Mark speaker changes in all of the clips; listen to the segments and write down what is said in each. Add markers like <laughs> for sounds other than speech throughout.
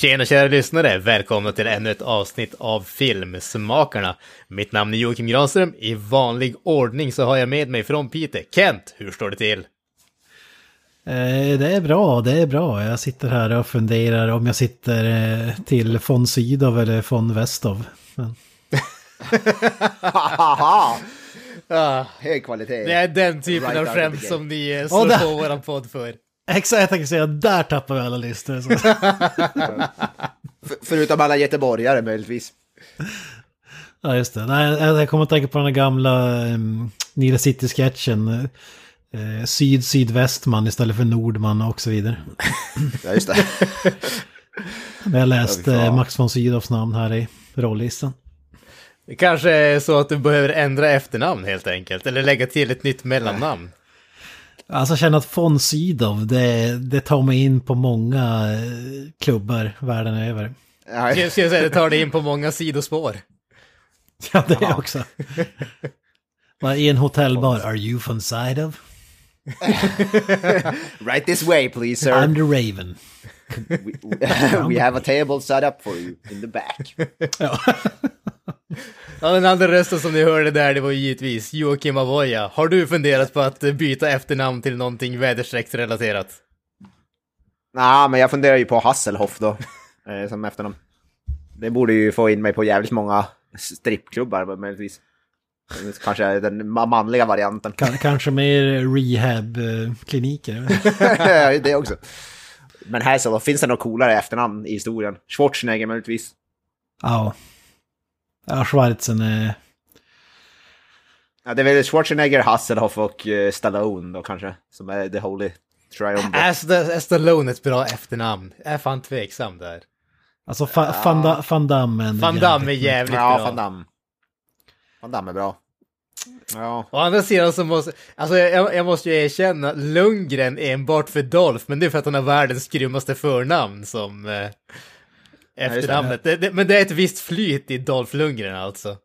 Speaker 1: Tjena kära lyssnare! Välkomna till ännu ett avsnitt av Filmsmakarna. Mitt namn är Joakim Granström. I vanlig ordning så har jag med mig från Piteå, Kent, hur står det till?
Speaker 2: Eh, Det är bra, det är bra. Jag sitter här och funderar om jag sitter eh, till von Sydow eller von Westov. Men! <laughs> <laughs>
Speaker 1: Ah,
Speaker 3: Hög kvalitet.
Speaker 1: det är den typen
Speaker 3: Right
Speaker 1: av skämt som ni eh, slår
Speaker 2: där-
Speaker 1: på våran podd för.
Speaker 2: Exakt, jag tänkte säga, där tappar vi alla listor. Så. <laughs>
Speaker 3: F- förutom alla göteborgare möjligtvis.
Speaker 2: Ja, just det. Nej, jag kommer att tänka på den gamla um, Nile City-sketchen. Eh, Syd-sydvästman istället för Nordman och så vidare. <laughs>
Speaker 3: Ja, just det.
Speaker 2: Jag läste
Speaker 3: Ja,
Speaker 2: Max von Sydows namn här i rollistan.
Speaker 1: Det kanske är så att du behöver ändra efternamn helt enkelt, eller lägga till ett nytt mellannamn.
Speaker 2: Alltså jag känner att von Sydow, det, det tar mig in på många eh, klubbar världen över.
Speaker 1: Ska jag säga, det tar dig in på många sidospår. <laughs>
Speaker 2: Ja, det är också. I en hotellbar, are you von Sydow? <laughs>
Speaker 3: right this way please sir.
Speaker 2: I'm the Raven.
Speaker 3: We, <laughs> we have a table set up for you in the back.
Speaker 1: Ja, den andra rösten som ni hörde där, det var ju givetvis Joakim Avoya. Har du funderat på att byta efternamn till någonting väderstrecksrelaterat?
Speaker 3: Nej, men jag funderar ju på Hasselhoff då. <laughs> eh, Som efternamn. Det borde ju få in mig på jävligt många strippklubbar möjligtvis. Kanske den ma- manliga varianten.
Speaker 2: Kan, kanske mer rehab-kliniker.
Speaker 3: Ja, <laughs> <laughs> det också. Men Hasselhoff, finns det något coolare efternamn i historien? Schwarzenegger möjligtvis?
Speaker 2: Ja. Ja, Schwarzen är...
Speaker 3: Ja, det är väl Schwarzenegger, Hasselhoff och uh, Stallone då kanske. Som är the holy triumvirate.
Speaker 1: Är Stallone ett bra efternamn? Jag är fan tveksam där.
Speaker 2: Alltså fa, Van, Da- Van Damme. är
Speaker 1: Van Damme är
Speaker 2: jävligt-
Speaker 1: jävligt
Speaker 3: Ja,
Speaker 1: bra.
Speaker 3: Van Damme. Van Damme är bra. Ja.
Speaker 1: Å andra sidan så måste, alltså jag, jag måste ju erkänna, Lundgren är enbart för Dolph, men det är för att han har världens grymmaste förnamn som eh, efternamnet. Det, det, men det är ett visst flyt i Dolph Lundgren alltså.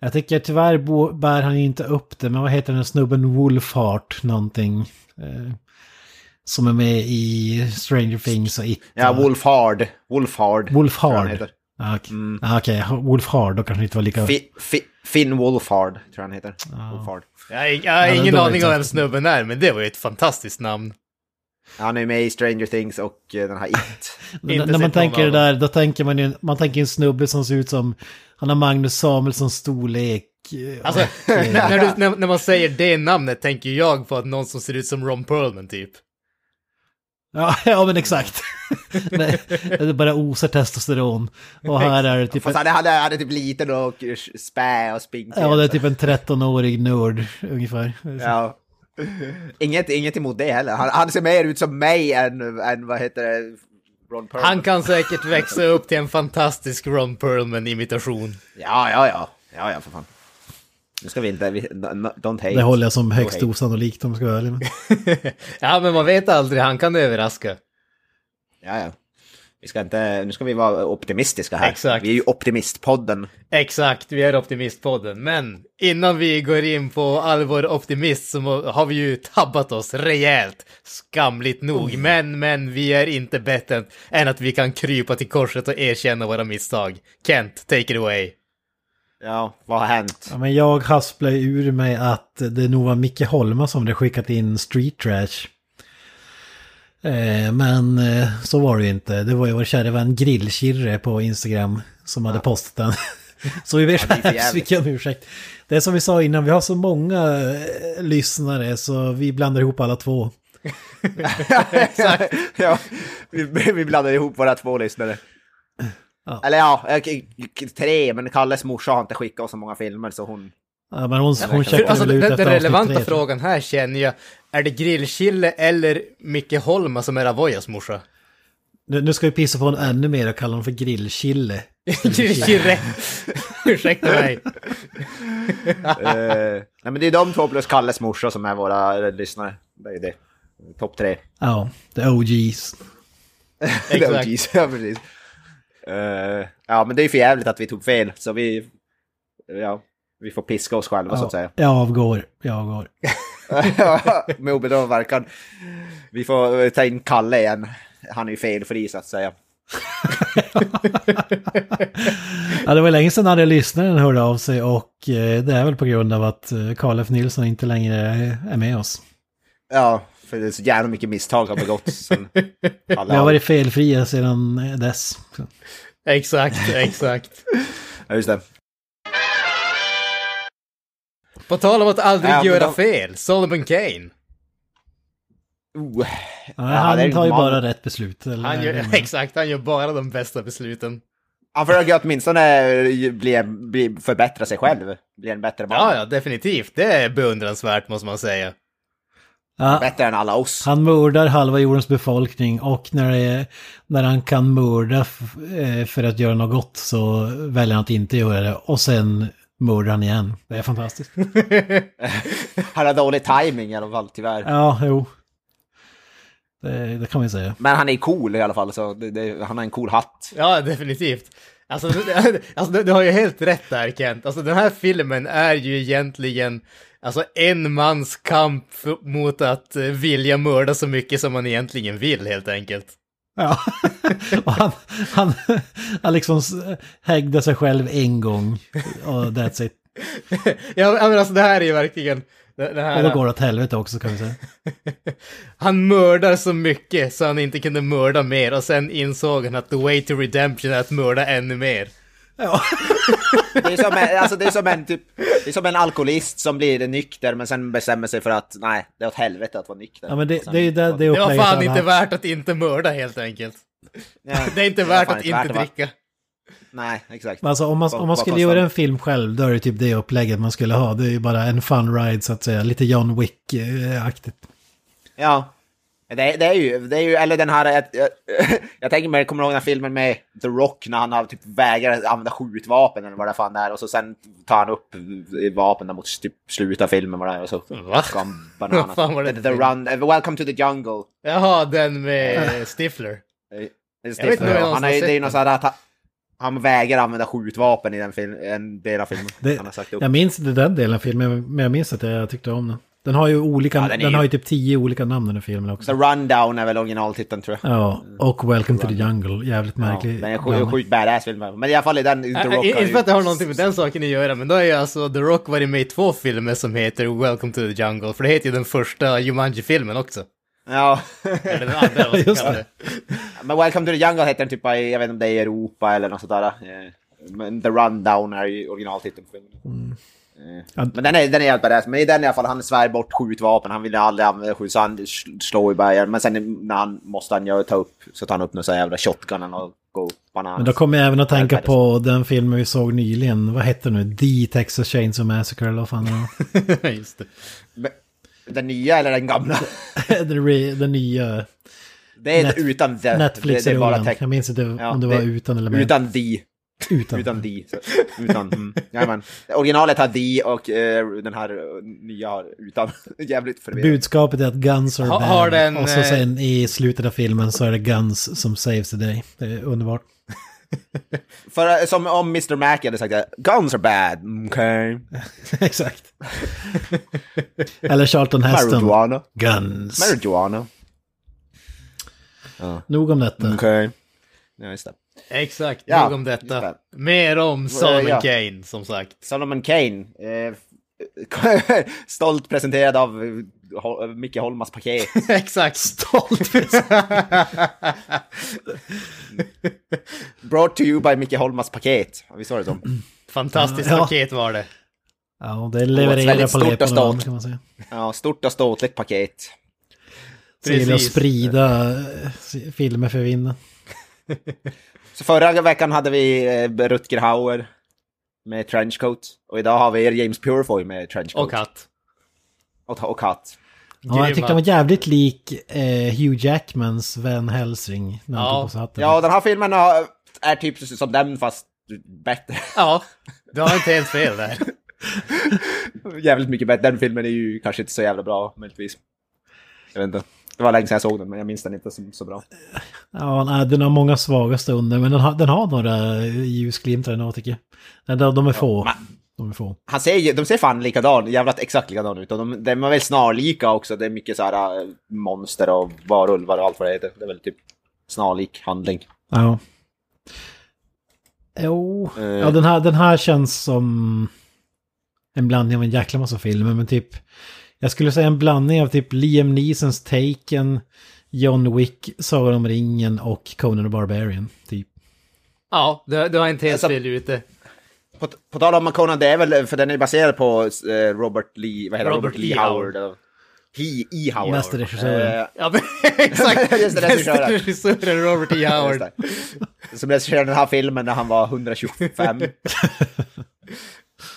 Speaker 2: Jag tycker tyvärr bo, bär han inte upp det, men vad heter den snubben Wolfhart någonting? Eh, som är med i Stranger Things och It.
Speaker 3: Ja,
Speaker 2: och-
Speaker 3: Wolf Hard. Wolf Hard.
Speaker 2: Wolf
Speaker 3: tror jag han
Speaker 2: Hard.
Speaker 3: heter.
Speaker 2: Ja, okej. Ja, okej. Wolf Hard, då kanske det inte var lika...
Speaker 3: Fi, fi, Finn Wolfhard, tror jag han heter. Wolfhard.
Speaker 1: Jag, jag har
Speaker 2: Ja,
Speaker 1: ingen aning om vem snubben är, men det var ju ett fantastiskt namn.
Speaker 3: Han är med i Stranger Things och eh, den här It. <laughs>
Speaker 2: När man tänker det där, då tänker man ju, man tänker en snubbe som ser ut som, han har Magnus Samuelssons storlek. eh,
Speaker 1: Alltså, när, <laughs> när, du, när, när man säger det namnet tänker jag på att någon som ser ut som Ron Perlman typ.
Speaker 2: Ja, <laughs> ja men exakt. Nej, det bara osar testosteron. Och här är det typ,
Speaker 3: Fast han hade, hade typ liten och spä och spinkig.
Speaker 2: ja, det är typ en 13-årig nörd ungefär.
Speaker 3: Ja. <laughs> Inget, inget emot det heller. Han, han ser mer ut som mig än, än vad heter det, Ron Perlman.
Speaker 1: Han kan säkert växa upp till en fantastisk Ron Perlman-imitation.
Speaker 3: Ja, ja, ja. Ja, ja, för fan. Nu ska vi inte... Vi, don't hate.
Speaker 2: Det håller jag som högst osannolikt om jag ska vara ärlig med. <laughs>
Speaker 1: Ja, men man vet aldrig, han kan överraska.
Speaker 3: Ja, ja. Vi ska inte... Nu ska vi vara optimistiska här.
Speaker 1: Exakt.
Speaker 3: Vi är ju optimistpodden.
Speaker 1: Exakt, vi är Optimistpodden. Men innan vi går in på all vår optimist så har vi ju tabbat oss rejält. Skamligt nog. Men, men vi är inte bättre än att vi kan krypa till korset och erkänna våra misstag. Kent, take it away.
Speaker 3: Ja, vad har hänt?
Speaker 2: Ja, men jag hasplar ur mig att det nog var Micke Holma som hade skickat in Street Trash. Eh, men eh, så var det ju inte. Det var ju vår kära vän Grillkirre på Instagram som hade postat den. <laughs> så vi ber <laughs>
Speaker 3: jävligt.
Speaker 2: mycket om ursäkt. Det är som vi sa innan, vi har så många eh, lyssnare så vi blandar ihop alla två. <laughs>
Speaker 3: Exakt. ja, vi, vi blandade ihop våra två lyssnare.
Speaker 2: Ja.
Speaker 3: Eller ja, tre, men Kalles morsa har inte skickat oss så många filmer så hon
Speaker 2: Ja, men hon, hon
Speaker 1: För,
Speaker 2: checkade
Speaker 1: alltså,
Speaker 2: väl ut
Speaker 1: den,
Speaker 2: efter
Speaker 1: den relevanta
Speaker 2: tre.
Speaker 1: frågan här känner jag, är det Grillchille eller Micke Holma som är Avoyas morsa?
Speaker 2: Nu, nu ska vi pissa på honom ännu mer och kalla honom för grillchille. <laughs>
Speaker 1: Grillchille! Ursäkta mig. <laughs>
Speaker 3: Eh, nej, men det är de två plus Kalles morsa som är våra lyssnare. Det är det. Topp tre.
Speaker 2: Ja, the OGs. <laughs>
Speaker 1: Exakt.
Speaker 3: OGs, ja precis. Eh, ja men det är ju för jävligt att vi tog fel, så vi... Ja, vi får piska oss själva så att säga.
Speaker 2: Jag avgår, jag avgår. <laughs>
Speaker 3: Med oberoende verkan. Vi får eh, ta in Kalle igen. Han är ju felfri så att säga. <laughs>
Speaker 2: Ja, det var länge sedan hade lyssnaren hörde av sig och eh, det är väl på grund av att eh, Karl F. Nilsson inte längre är med oss.
Speaker 3: Ja, för det är så jävla mycket misstag har begåtts sen
Speaker 2: Vi <laughs> har varit felfria sedan dess.
Speaker 1: Exakt, exakt.
Speaker 3: Ja, just det.
Speaker 1: På tal om att aldrig
Speaker 3: Ja,
Speaker 1: göra
Speaker 3: de-
Speaker 1: fel, Solomon Kane.
Speaker 3: Oh.
Speaker 2: Ja, han tar ju
Speaker 3: man-
Speaker 2: bara rätt beslut. Eller,
Speaker 1: Han gör, <laughs> exakt, han gör bara de bästa besluten.
Speaker 3: Han försöker åtminstone bli, bli, förbättra sig själv. Bli en bättre man.
Speaker 1: Ja, ja, definitivt. Det är beundransvärt måste man säga.
Speaker 2: Ja,
Speaker 3: Bättre än alla oss.
Speaker 2: han mördar halva jordens befolkning och när, det är, när han kan mörda eh, för att göra något gott så väljer han att inte göra det. Och sen mördar han igen. Det är fantastiskt. <laughs>
Speaker 3: Han har dålig timing i alla fall, tyvärr.
Speaker 2: Ja, jo. Det, det kan vi säga.
Speaker 3: Men han är cool i alla fall, så det, det, han har en cool hatt.
Speaker 1: Ja, definitivt. Alltså, <laughs> alltså du, du har ju helt rätt där Kent. Alltså den här filmen är ju egentligen alltså en mans kamp mot att eh, vilja mörda så mycket som man egentligen vill helt enkelt.
Speaker 2: Ja, <laughs> och han, han, han liksom hägde sig själv en gång och that's it.
Speaker 1: ja, men alltså det här är ju verkligen... Det, det
Speaker 2: Och
Speaker 1: här,
Speaker 2: då går det åt helvete också kan vi säga. <laughs>
Speaker 1: Han mördar så mycket så han inte kunde mörda mer och sen insåg han att the way to redemption är att mörda ännu mer.
Speaker 2: Ja, <laughs>
Speaker 3: Det är som en, alltså det är som en, typ, det är som en alkoholist som blir nykter men sen bestämmer sig för att nej, det är åt helvete att vara nykter.
Speaker 2: ja men det,
Speaker 3: sen-
Speaker 2: det är ju det, det
Speaker 1: Det var fan inte värt att inte mörda helt enkelt.
Speaker 3: Ja, <laughs>
Speaker 1: Det är inte
Speaker 3: var
Speaker 1: värt att
Speaker 3: värt
Speaker 1: inte
Speaker 3: det, va?
Speaker 1: dricka.
Speaker 3: Nej, exakt.
Speaker 2: Alltså om man, om man skulle göra
Speaker 3: det?
Speaker 2: en film själv, då är det typ det upplägget man skulle ha. Det är ju bara en fun ride så att säga. Lite John Wick-aktigt.
Speaker 3: Ja. Det, det är ju, det är ju, eller den här, jag, jag, <laughs> jag tänker mig, kommer du ihåg den här filmen med The Rock när han har typ vägrar använda skjutvapen eller vad det fan är och så sen tar han upp vapen mot typ slutet av filmen vad det är och så
Speaker 1: Va?
Speaker 3: ska <laughs> han
Speaker 1: Vad
Speaker 3: bananas.
Speaker 1: fan var det
Speaker 3: the, the run, eh, Welcome to the jungle.
Speaker 1: Jaha, den med <laughs> Stifler. Vet inte
Speaker 3: han är,
Speaker 1: har
Speaker 3: det är ju något sånt att han, han vägrar använda skjutvapen i den film, en del av filmen.
Speaker 2: Det,
Speaker 3: han har sagt upp.
Speaker 2: jag minns inte den delen av filmen, men jag minns att jag tyckte om den. Den har ju olika,
Speaker 3: Ja,
Speaker 2: den,
Speaker 3: den ju-
Speaker 2: har ju typ tio olika namn den här filmen
Speaker 3: The
Speaker 2: också.
Speaker 3: Rundown är väl originaltiteln tror jag.
Speaker 2: Ja, och Welcome to the Jungle. Jävligt
Speaker 3: Ja,
Speaker 2: märklig.
Speaker 3: den är sjukt badass film. Men i alla fall är den The Rock
Speaker 1: inte för att det har någonting med den saken att göra, men då är ju alltså The Rock varit med i två filmer som heter Welcome to the Jungle, för det heter ju den första Jumanji-filmen också.
Speaker 3: Ja. <laughs>
Speaker 1: Eller den andra, vad ska
Speaker 2: Just
Speaker 1: det.
Speaker 3: Men Welcome to the Jungle heter den typ i, jag vet inte om det är i Europa eller något sånt där. Eh, Men The Rundown är ju originaltiteln på filmen.
Speaker 2: Ja.
Speaker 3: Men den är, den är helt badass. Men i den i alla fall, han svär bort skjutvapen. Han vill aldrig använda skjut, så han sl- slår i bergen. Men sen när han måste han göra, ta upp, så tar han upp någon sån här jävla shotgunen och går bananas.
Speaker 2: Men då kommer jag även att tänka på den filmen vi såg nyligen. Vad hette den nu? The Texas Chainsaw Massacre eller vad fan det var. <laughs>
Speaker 1: Just det.
Speaker 3: Men Den nya eller den gamla? <laughs>
Speaker 2: den, re- den nya
Speaker 3: Det är
Speaker 2: Net-
Speaker 3: utan the. det, det är bara.
Speaker 2: Jag minns inte
Speaker 3: Ja,
Speaker 2: om det var
Speaker 3: det-
Speaker 2: utan eller med.
Speaker 3: Utan the.
Speaker 2: Utan.
Speaker 3: Utan. Så, utan. Mm. Jajamän. Originalet har the och eh, den här eh, nya har utan. <laughs> Jävligt förvirrande.
Speaker 2: Budskapet är att guns are
Speaker 1: Ha- har den,
Speaker 2: och så
Speaker 1: eh,
Speaker 2: sen i slutet av filmen så är det guns som saves the day. Det är underbart. <laughs>
Speaker 3: För eh, som om Mr. Mac hade sagt Guns are bad, okej. <laughs>
Speaker 2: Exakt. eller Charlton Heston.
Speaker 3: Marijuana.
Speaker 2: Guns.
Speaker 3: Marijuana.
Speaker 2: Nog om detta.
Speaker 3: Okej. Ja, just det.
Speaker 1: Exakt,
Speaker 3: Ja,
Speaker 1: nog om detta.
Speaker 3: det.
Speaker 1: Mer om Solomon
Speaker 3: ja.
Speaker 1: Kane, som sagt.
Speaker 3: Solomon Kane. Eh, <laughs> stolt presenterad av eh, Micke Holmas paket. <laughs>
Speaker 1: Exakt.
Speaker 2: Stolt.
Speaker 3: Brought to you by Micke Holmas paket. Visst var det så? <clears throat>
Speaker 1: Fantastiskt
Speaker 2: Ja.
Speaker 1: paket var det.
Speaker 2: ja, det levererar på
Speaker 3: stort och
Speaker 2: läpparna kan man säga.
Speaker 3: Ja, stort och ståtligt paket.
Speaker 2: Så gillar att
Speaker 1: Precis.
Speaker 2: sprida filmer för vinden. <laughs>
Speaker 3: Så förra veckan hade vi eh, Rutger Hauer. med trenchcoat. Och idag har vi James Purefoy med trenchcoat.
Speaker 1: Och katt.
Speaker 3: Och, och katt.
Speaker 2: Ja, jag tyckte han var jävligt lik eh, Hugh Jackmans Van Helsing. När han
Speaker 1: Ja.
Speaker 2: tog på hatten.
Speaker 3: Ja, den här filmen har- är typ som den fast bättre.
Speaker 1: Ja, du har inte helt fel där. <laughs>
Speaker 3: Jävligt mycket bättre. Den filmen är ju kanske inte så jävla bra, möjligtvis. Jag vet inte. Det var länge sedan jag såg den, men jag minns den inte som så bra.
Speaker 2: Ja, nej, den har många svaga stunder, men den har, den har några ljusglimtar ändå tycker jag. De, de är få.
Speaker 3: men-
Speaker 2: De är få.
Speaker 3: Han ser, de ser fan likadan, jävligt exakt likadan ut. Och de, de är väl snarlika också. Det är mycket så här äh, monster och varulvar och allt vad det heter. Det är väl typ snarlik handling.
Speaker 2: Ja. Jo,
Speaker 3: Eh.
Speaker 2: ja, den, här, den här känns som en blandning av en jäkla massa filmer, men typ... Jag skulle säga en blandning av typ Liam Neesons Taken, John Wick, Sagan om ringen och Conan the Barbarian, typ.
Speaker 1: Ja, du, du har inte helt fel ute.
Speaker 3: På, på tal om Conan, det är väl, för den är baserad på eh, Robert Lee, vad heter?
Speaker 1: Robert
Speaker 3: Robert Lee. Howard. eller- He, E. Howard.
Speaker 2: Mästerregissören.
Speaker 3: Eh,
Speaker 1: Ja, men, <laughs> exakt! <laughs>
Speaker 3: Just det, regissören.
Speaker 1: Regissören Robert E. Howard.
Speaker 3: Som regisserade den här filmen när han var 125. <laughs>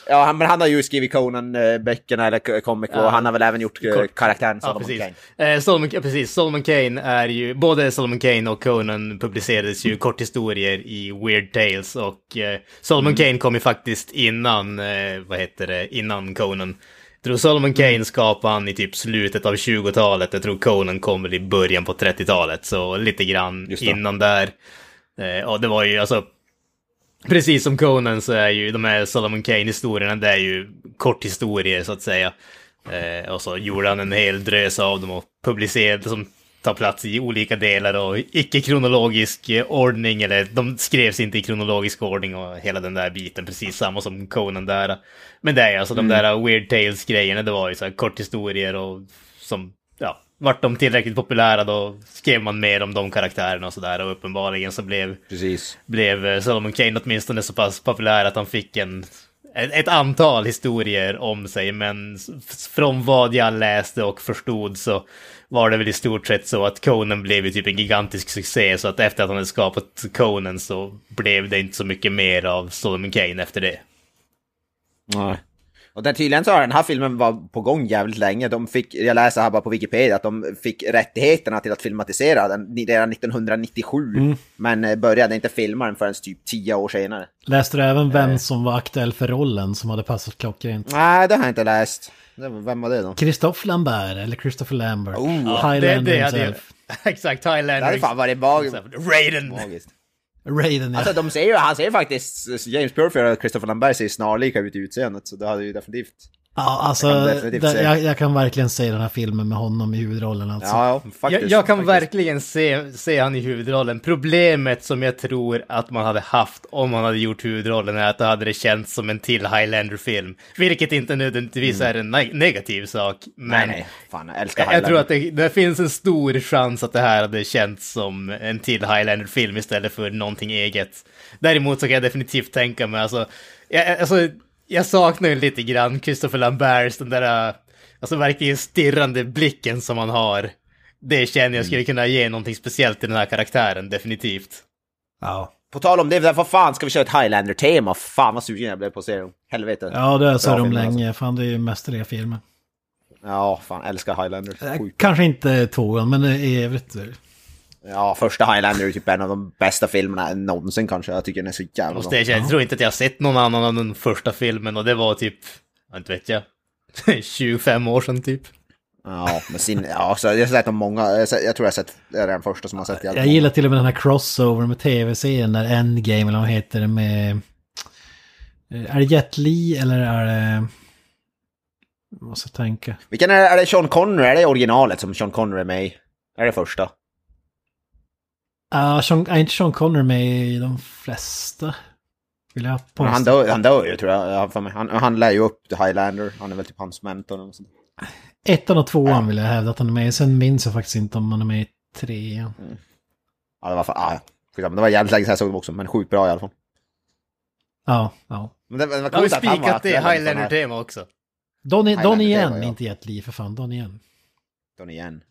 Speaker 3: ja, han, men han har ju skrivit Conan-böckerna eller k- comic
Speaker 1: Ja.
Speaker 3: och han har väl även gjort eh,
Speaker 1: Kort.
Speaker 3: karaktären
Speaker 1: Ja,
Speaker 3: Solomon
Speaker 1: precis.
Speaker 3: Kane.
Speaker 1: Eh, Solomon, ja, precis. Solomon Kane är ju, både Solomon Kane och Conan publicerades ju korthistorier i Weird Tales och eh, Solomon Kane kom ju faktiskt innan, eh, vad heter det, innan Conan. Jag tror Solomon Kane skapade han i typ slutet av 20-talet, jag tror Conan kom väl i början på 30-talet, så lite grann innan där. Eh, och det var ju alltså, precis som Conan så är ju de här Solomon Kane-historierna, det är ju korthistorier så att säga. Eh, och så gjorde han en hel drös av dem och publicerade som tar plats i olika delar och icke-kronologisk eh, ordning, eller de skrevs inte i kronologisk ordning och hela den där biten, precis samma som Conan där. Men det är alltså de där Weird Tales-grejerna, det var ju så här korthistorier och som, vart de tillräckligt populära då skrev man mer om de karaktärerna och sådär och uppenbarligen så blev
Speaker 3: Precis.
Speaker 1: blev eh, Solomon Kane åtminstone så pass populär att han fick en, ett, ett antal historier om sig, men från vad jag läste och förstod så var det väl i stort sett så att Conan blev ju typ en gigantisk succé, så att efter att han hade skapat Conan så blev det inte så mycket mer av Solomon Kane efter det.
Speaker 3: Nej. Och där tydligen så har den här filmen var på gång jävligt länge. De fick, jag läser här bara på Wikipedia att de fick rättigheterna till att filmatisera den redan 1997. Men eh, började inte filma den förrän typ tio år senare.
Speaker 2: Läste du även
Speaker 3: Eh.
Speaker 2: vem som var aktuell för rollen som hade passat klockrent?
Speaker 3: Nej, det har jag inte läst. Det Vem var det då?
Speaker 2: Christophe Lambert, eller Christopher Lambert.
Speaker 3: Oh,
Speaker 2: Highlander
Speaker 1: det, det
Speaker 2: himself. <laughs>
Speaker 1: Exakt,
Speaker 3: Det
Speaker 1: Highlander.
Speaker 3: hade fan varit mag-
Speaker 1: Raiden!
Speaker 3: magiskt.
Speaker 2: Raiden, ja.
Speaker 3: Alltså de ser ju, han ser ju faktiskt, James Purfield och Christopher Lambert ser ju snarlika ut i utseendet. Så det hade ju definitivt
Speaker 2: ja alltså,
Speaker 3: jag kan se.
Speaker 2: jag, jag kan verkligen se den här filmen med honom i huvudrollen alltså.
Speaker 3: Ja, ja faktiskt.
Speaker 1: Jag, jag kan
Speaker 3: faktiskt.
Speaker 1: verkligen se, se han i huvudrollen. Problemet som jag tror att man hade haft om man hade gjort huvudrollen är att det hade det känts som en till Highlander-film. Vilket inte nödvändigtvis är en ne- negativ sak. Men
Speaker 3: Mm. Nej, nej. Fan, jag älskar
Speaker 1: jag, jag tror
Speaker 3: Highlander.
Speaker 1: att det, det finns en stor chans att det här hade känts som en till Highlander-film istället för någonting eget. Däremot så kan jag definitivt tänka mig, alltså, jag, alltså, jag saknar ju lite grann Christopher Lamberts, den där, äh, alltså verkligen stirrande blicken som han har. Det känner jag skulle kunna ge någonting speciellt till den här karaktären, definitivt.
Speaker 2: Ja.
Speaker 3: På tal om det, vad fan ska vi köra ett Highlander-tema? Fan vad sugen jag blev på att se dem. Helvete.
Speaker 2: Ja, det sa
Speaker 3: Bra
Speaker 2: de
Speaker 3: film,
Speaker 2: länge. Fan, det är ju mästerliga filmer.
Speaker 3: Ja, fan älskar Highlander.
Speaker 2: Eh,
Speaker 3: Sjukt.
Speaker 2: Kanske inte tvåan, men i övrigt.
Speaker 3: Ja, första Highlander är typ en av de bästa filmerna någonsin kanske. Jag tycker den är så jävla
Speaker 1: Måste
Speaker 3: bra.
Speaker 1: jag, jag tror inte att jag har sett någon annan av den första filmen och det var typ, jag inte vet jag, <laughs> 25 år sedan typ.
Speaker 3: Ja, men sin, ja, så jag har sett dem många. Jag, har sett- jag tror jag har sett, det är den första som har sett
Speaker 2: Jag
Speaker 3: många.
Speaker 2: gillar till och med den här crossover med tv-serien där Endgame, eller vad heter det med... eh, Är det Jet Li eller är det... Jag måste tänka.
Speaker 3: Vilken är, är det Sean Connery? Är det originalet som Sean Connery är med i? Är det första?
Speaker 2: Ja, Sean, är inte Sean Connery med i de flesta? Vill jag påstå.
Speaker 3: Han dör, han dör ju tror jag. Han, han lär ju upp The Highlander. Han är väl typ hans mentor. Och sånt.
Speaker 2: Ettan och tvåan vill jag hävda att han är med. Sen minns jag faktiskt inte om han är med i trean.
Speaker 3: Ja, det var, fan, ah, ja. Skitsamma, det var jävligt länge sedan jag såg dem också, men sjukt bra i alla fall.
Speaker 2: Ja, ja.
Speaker 3: Men det, det var coolt att han var
Speaker 1: det Highlander-tema också.
Speaker 2: Donnie,
Speaker 3: tema,
Speaker 2: igen,
Speaker 3: ja.
Speaker 2: inte Jet Li för fan. Donnie igen.
Speaker 3: Donnie Yen.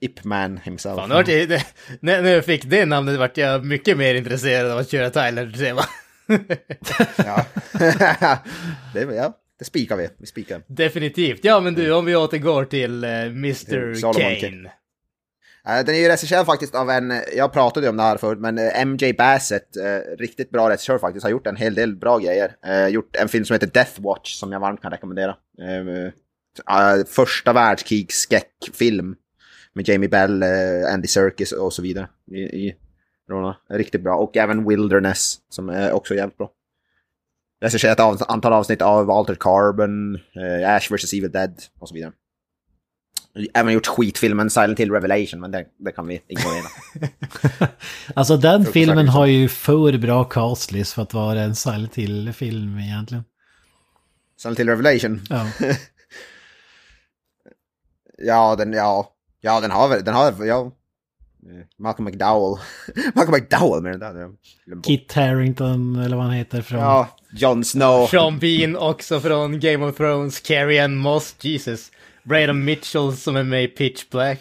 Speaker 3: Ip Man himself.
Speaker 1: Fan, vart jag, det, när, jag fick det namnet vart jag mycket mer intresserad av att köra Highlander-tema.
Speaker 3: ja. <laughs> det, ja, det spikar vi. Vi spikar.
Speaker 1: Definitivt. Ja, men du, om vi återgår till uh, Mr.
Speaker 3: Solomon
Speaker 1: Kane.
Speaker 3: Kane. Eh, Den är ju regisserad faktiskt av en, eh, jag pratade ju om det här förut, men eh, MJ Bassett, eh, riktigt bra regissör faktiskt, har gjort en hel del bra grejer. Eh, gjort en film som heter Death Watch som jag varmt kan rekommendera. Eh, eh, första världskrigs skräckfilm med Jamie Bell, eh, Andy Serkis och så vidare. I, i rollerna. Riktigt bra. Och även Wilderness som är också jävligt bra. Regisserat ett av, antal avsnitt av Altered Carbon, eh, Ash vs. Evil Dead och så vidare. Även gjort skitfilmen Silent Hill Revelation, men det, det kan vi ignorera. <laughs>
Speaker 2: Alltså den filmen har ju för bra castlist för att vara en Silent Hill-film egentligen.
Speaker 3: Silent Hill Revelation.
Speaker 2: Ja. <laughs>
Speaker 3: Ja, den, ja, ja, den har väl, den har, ja. Malcolm McDowell. <laughs> Malcolm McDowell med den där.
Speaker 2: Kit Harington eller vad han heter från...
Speaker 3: Ja, Jon Snow.
Speaker 1: Sean Bean också från Game of Thrones, Carrie Ann Moss, Jesus. Braden Mitchell som är med i Pitch Black.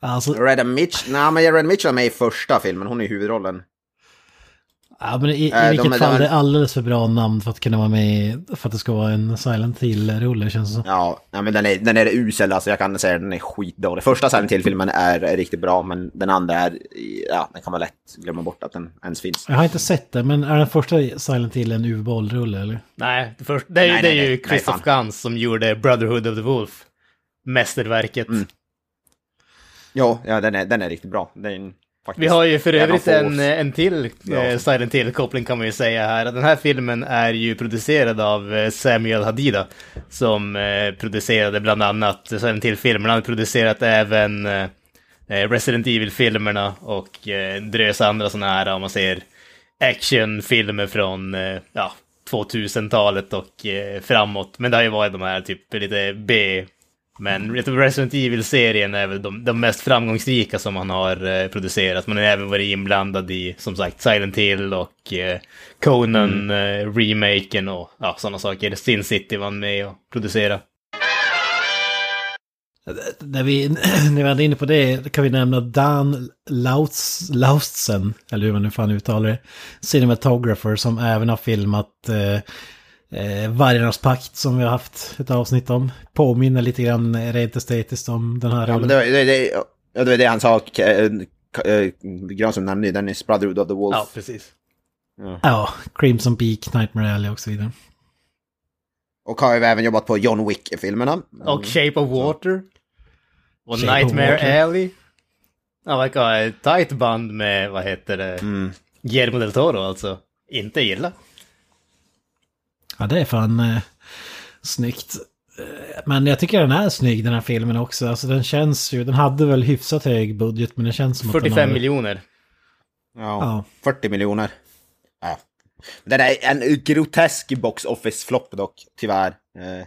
Speaker 2: Alltså,
Speaker 3: Redda Mitch, nej men Redda Mitchell är med i första filmen, hon är i huvudrollen.
Speaker 2: Ja, men i, i
Speaker 3: Äh,
Speaker 2: vilket
Speaker 3: de-
Speaker 2: fall
Speaker 3: de-
Speaker 2: det är alldeles för bra namn för att kunna vara med för att det ska vara en Silent Hill-rulle känns det som.
Speaker 3: Ja, men den är, den är usel, alltså jag kan säga den är skitdålig. Första Silent Hill-filmen är, är riktigt bra, men den andra är, ja, den kan man lätt glömma bort att den ens finns.
Speaker 2: Jag har inte sett det, men är den första Silent Hill en UV-bollrulle eller?
Speaker 1: Nej, det, först, det är, ju-
Speaker 3: Nej,
Speaker 1: det är
Speaker 3: nej,
Speaker 1: ju
Speaker 3: nej,
Speaker 1: Christoph. Gans som gjorde Brotherhood of the Wolf. Mästerverket.
Speaker 3: Mm. Ja, ja den, är, den är riktigt bra. Den, är faktiskt,
Speaker 1: Vi har ju för övrigt en, en till
Speaker 3: Ja.
Speaker 1: eh, Silent Hill-koppling kan man ju säga här. Den här filmen är ju producerad av eh, Samuel Hadida. Som eh, producerade bland annat Silent Hill-filmerna. Han har producerat även Resident Evil-filmerna och en drös andra sådana här, om man ser actionfilmer från ja, 2000-talet och framåt. Men det har ju varit de här typ lite B men Resident Evil-serien är väl de, de mest framgångsrika som han har eh, producerat. Man har även varit inblandad i, som sagt, Silent Hill och eh, Conan, eh, remaken och ja, sådana saker. Sin City var han med och producerade.
Speaker 2: När vi, <clears throat> när vi är inne på det kan vi nämna Dan Laustsen, eller hur man nu fan uttalar det, cinematographer som även har filmat eh, eh, Vargarnas pakt som vi har haft ett avsnitt om. Påminner lite grann rent estetiskt om den här
Speaker 3: Ja, men det, det, det, ja, det var det han sa, eh, eh, Granström nämnde ju, Dennis Brotherhood of the Wolf.
Speaker 1: Ja, precis.
Speaker 2: Ja, Crimson Peak, Nightmare Alley och så vidare.
Speaker 3: Och har ju även jobbat på John Wick-filmerna.
Speaker 1: Och Shape of Water. Och
Speaker 2: Shape of
Speaker 1: Nightmare
Speaker 2: Water.
Speaker 1: Alley. Han verkar ha ett tight band med, vad heter det,
Speaker 3: Mm.
Speaker 1: Guillermo del Toro alltså. Inte illa.
Speaker 2: Ja, det är fan eh, snyggt. Eh, Men jag tycker den är snygg den här filmen också. Alltså den känns ju, den hade väl hyfsat hög budget men det känns som att den
Speaker 1: 45
Speaker 2: har...
Speaker 1: miljoner.
Speaker 3: Ja,
Speaker 2: Ja.
Speaker 3: 40 miljoner. Ja. Den är en grotesk box office-flopp dock, tyvärr. Eh,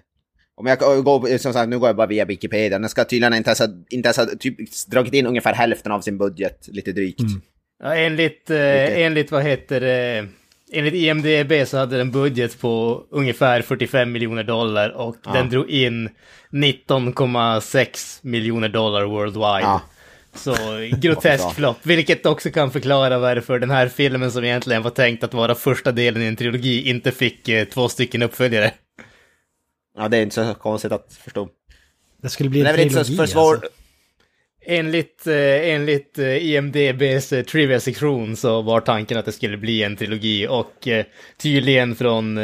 Speaker 3: om jag går, som sagt, nu går jag bara via Wikipedia. Den ska tydligen inte ens ha, inte ens ha typ, dragit in ungefär hälften av sin budget, lite drygt.
Speaker 2: Mm.
Speaker 1: Ja, enligt, eh, enligt vad heter det, enligt IMDB så hade den budget på ungefär 45 miljoner dollar och
Speaker 3: Ja.
Speaker 1: den drog in 19,6 miljoner dollar worldwide.
Speaker 3: Ja.
Speaker 1: Så grotesk <laughs> flopp, vilket också kan förklara varför den här filmen som egentligen var tänkt att vara första delen i en trilogi inte fick eh, två stycken uppföljare.
Speaker 3: Ja, det är inte så konstigt att förstå.
Speaker 2: Det skulle bli en
Speaker 3: är väl inte
Speaker 2: trilogi
Speaker 3: så för svår...
Speaker 2: alltså.
Speaker 1: Enligt, eh, enligt eh, IMDBs eh, trivia-sektion så var tanken att det skulle bli en trilogi och tydligen från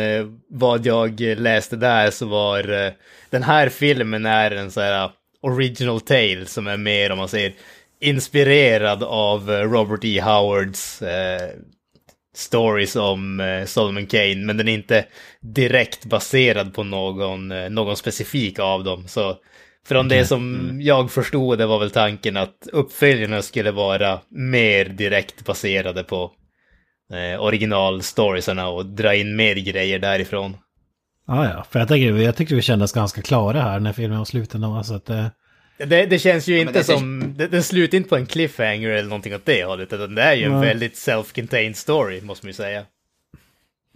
Speaker 1: vad jag läste där så var den här filmen är en så här original tale som är mer om man säger inspirerad av Robert E. Howards eh, stories om eh, Solomon Kane men den är inte direkt baserad på någon, någon specifik av dem. Så från det som jag förstod det var väl tanken att uppföljarna skulle vara mer direkt baserade på eh, originalstoriesarna och dra in mer grejer därifrån.
Speaker 2: Ja, ja. För jag, tänker, jag tyckte vi kändes ganska klara här när filmen var slut ändå. Så att, eh,
Speaker 1: Det, det känns ju inte
Speaker 3: det-
Speaker 1: som, det, den slutar inte på en cliffhanger eller någonting åt det hållet, utan det är ju en väldigt self-contained story, måste man ju säga.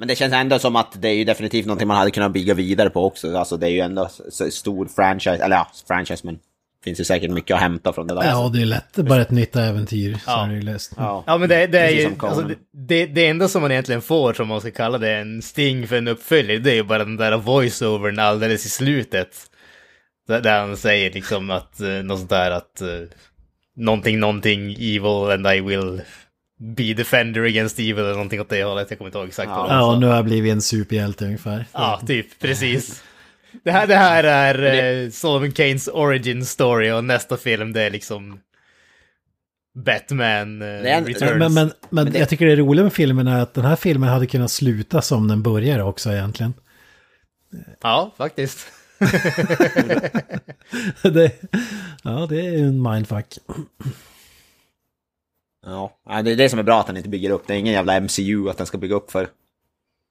Speaker 3: Men det känns ändå som att det är ju definitivt någonting man hade kunnat bygga vidare på också. Alltså det är ju ändå stor franchise, eller ja, franchise men finns ju säkert mycket att hämta från det där.
Speaker 2: Ja, det är lätt. Bara ett nytt äventyr. Så
Speaker 1: Ja.
Speaker 3: Ja.
Speaker 1: Ja men det, det är ju, alltså, det, det, det enda som man egentligen får, som man ska kalla det, en sting för en uppföljare, det är ju bara den där voice-overn alldeles i slutet. Där, där han säger liksom att, eh, något sånt där att, eh, någonting, någonting evil and I will be defender against evil eller någonting åt det hållet. Jag kommer inte ihåg exakt
Speaker 3: Ja.
Speaker 1: vad det var.
Speaker 2: Ja, nu har jag blivit en superhjälte ungefär.
Speaker 1: Ja, typ, precis. Det här, det här är eh, Solomon Kanes origin story och nästa film det är liksom Batman eh,
Speaker 3: Det är en-
Speaker 1: Returns.
Speaker 2: Men, men, men,
Speaker 3: det-
Speaker 2: jag tycker det roliga med filmen är att den här filmen hade kunnat sluta som den börjar också egentligen.
Speaker 1: Ja, faktiskt. <laughs>
Speaker 2: det, ja, det är ju en mindfuck.
Speaker 3: Ja, det är det som är bra att den inte bygger upp. Det är ingen jävla MCU att den ska bygga upp för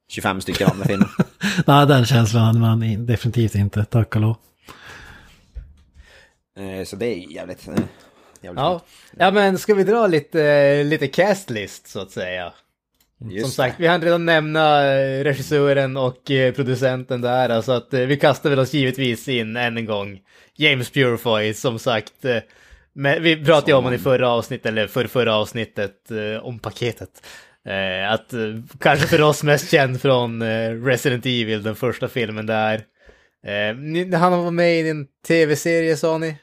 Speaker 3: 25 stycken andra filmer. <laughs>
Speaker 2: Nej, den känslan hade man in- definitivt inte, tack och lov.
Speaker 3: Eh, Så det är jävligt... eh, jävligt
Speaker 1: Ja. ja, men ska vi dra lite, lite castlist så att säga?
Speaker 3: Just
Speaker 1: Som sagt, vi hann redan nämna eh, regissören och producenten där, så att vi kastar väl oss givetvis in än en gång. James Purefoy, som sagt. Men vi pratade ju om honom i förra avsnittet, eller för förra avsnittet, eh, om paketet. Eh, att eh, kanske för oss mest känd från eh, Resident Evil, den första filmen där. Eh, han var med i en tv-serie sa ni?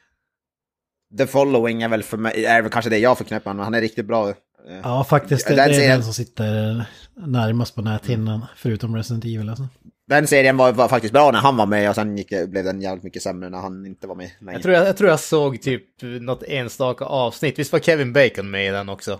Speaker 3: The Following är väl för mig, är väl kanske det jag förknippar med, han är riktigt bra. Eh,
Speaker 2: Ja, faktiskt. Det,
Speaker 3: Den
Speaker 2: det är den som sitter närmast på näthinnan, förutom Resident Evil alltså.
Speaker 3: Den serien var, var faktiskt bra när han var med och sen gick, blev den jävligt mycket sämre när han inte var med längre.
Speaker 1: Jag tror jag, jag tror jag såg typ något enstaka avsnitt. Visst var Kevin Bacon med i den också?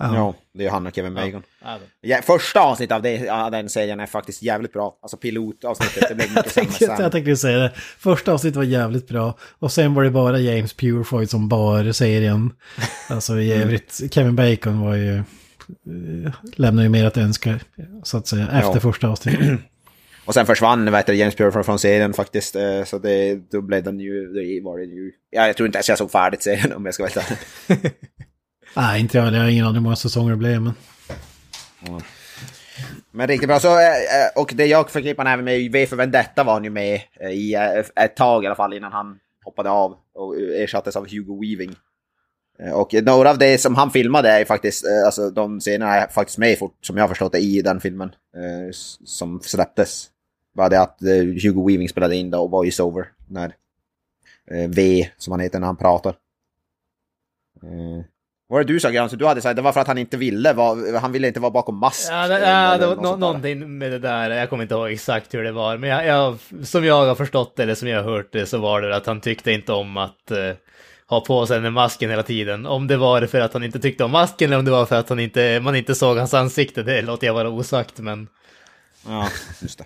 Speaker 2: Ja.
Speaker 3: Ja, det är ju han och Kevin Bacon.
Speaker 1: Ja.
Speaker 3: Ja, första avsnittet av det, av den serien är faktiskt jävligt bra. Alltså pilotavsnittet, det blev <laughs> mycket
Speaker 2: Jag
Speaker 3: sämre sen.
Speaker 2: jag tänkte säga det. Första avsnittet var jävligt bra. Och sen var det bara James Purefoy som bar serien. <laughs> Alltså i övrigt, Kevin Bacon var ju... eh, Lämnar ju mer att önska, så att säga, efter
Speaker 3: Ja.
Speaker 2: första avsnittet. <clears throat>
Speaker 3: Och sen försvann vet du, James Pureford från serien faktiskt. eh, Så det, då blev den ju, det var det ju... Ja, jag tror inte ens jag såg färdigt serien om jag ska ärlig. <laughs>
Speaker 2: Nej, inte jag heller. Jag har ingen aning hur många säsonger det blev, men...
Speaker 3: Men riktigt bra. Så, eh, eh, och det jag förknippar även med V för Vendetta var han ju med i ett tag i alla fall innan han hoppade av och ersattes av Hugo Weaving. Och några av det som han filmade är faktiskt, alltså de scenerna är faktiskt med fort, som jag har förstått det, i den filmen som släpptes. Bara det att eh, Hugo Weaving spelade in då voice over när eh, V, som han heter när han pratar. Vad var det du sa Granström? Du hade sagt det var för att han inte ville vara, han ville inte vara bakom mask.
Speaker 1: Ja, det, ja, det var nå- någonting med det där, jag kommer inte ihåg exakt hur det var, men jag, jag, som jag har förstått det, eller som jag har hört det, så var det att han tyckte inte om att eh, ha på sig den här masken hela tiden. Om det var för att han inte tyckte om masken eller om det var för att han inte, man inte såg hans ansikte, det låter jag vara osagt, men...
Speaker 3: Ja, just det.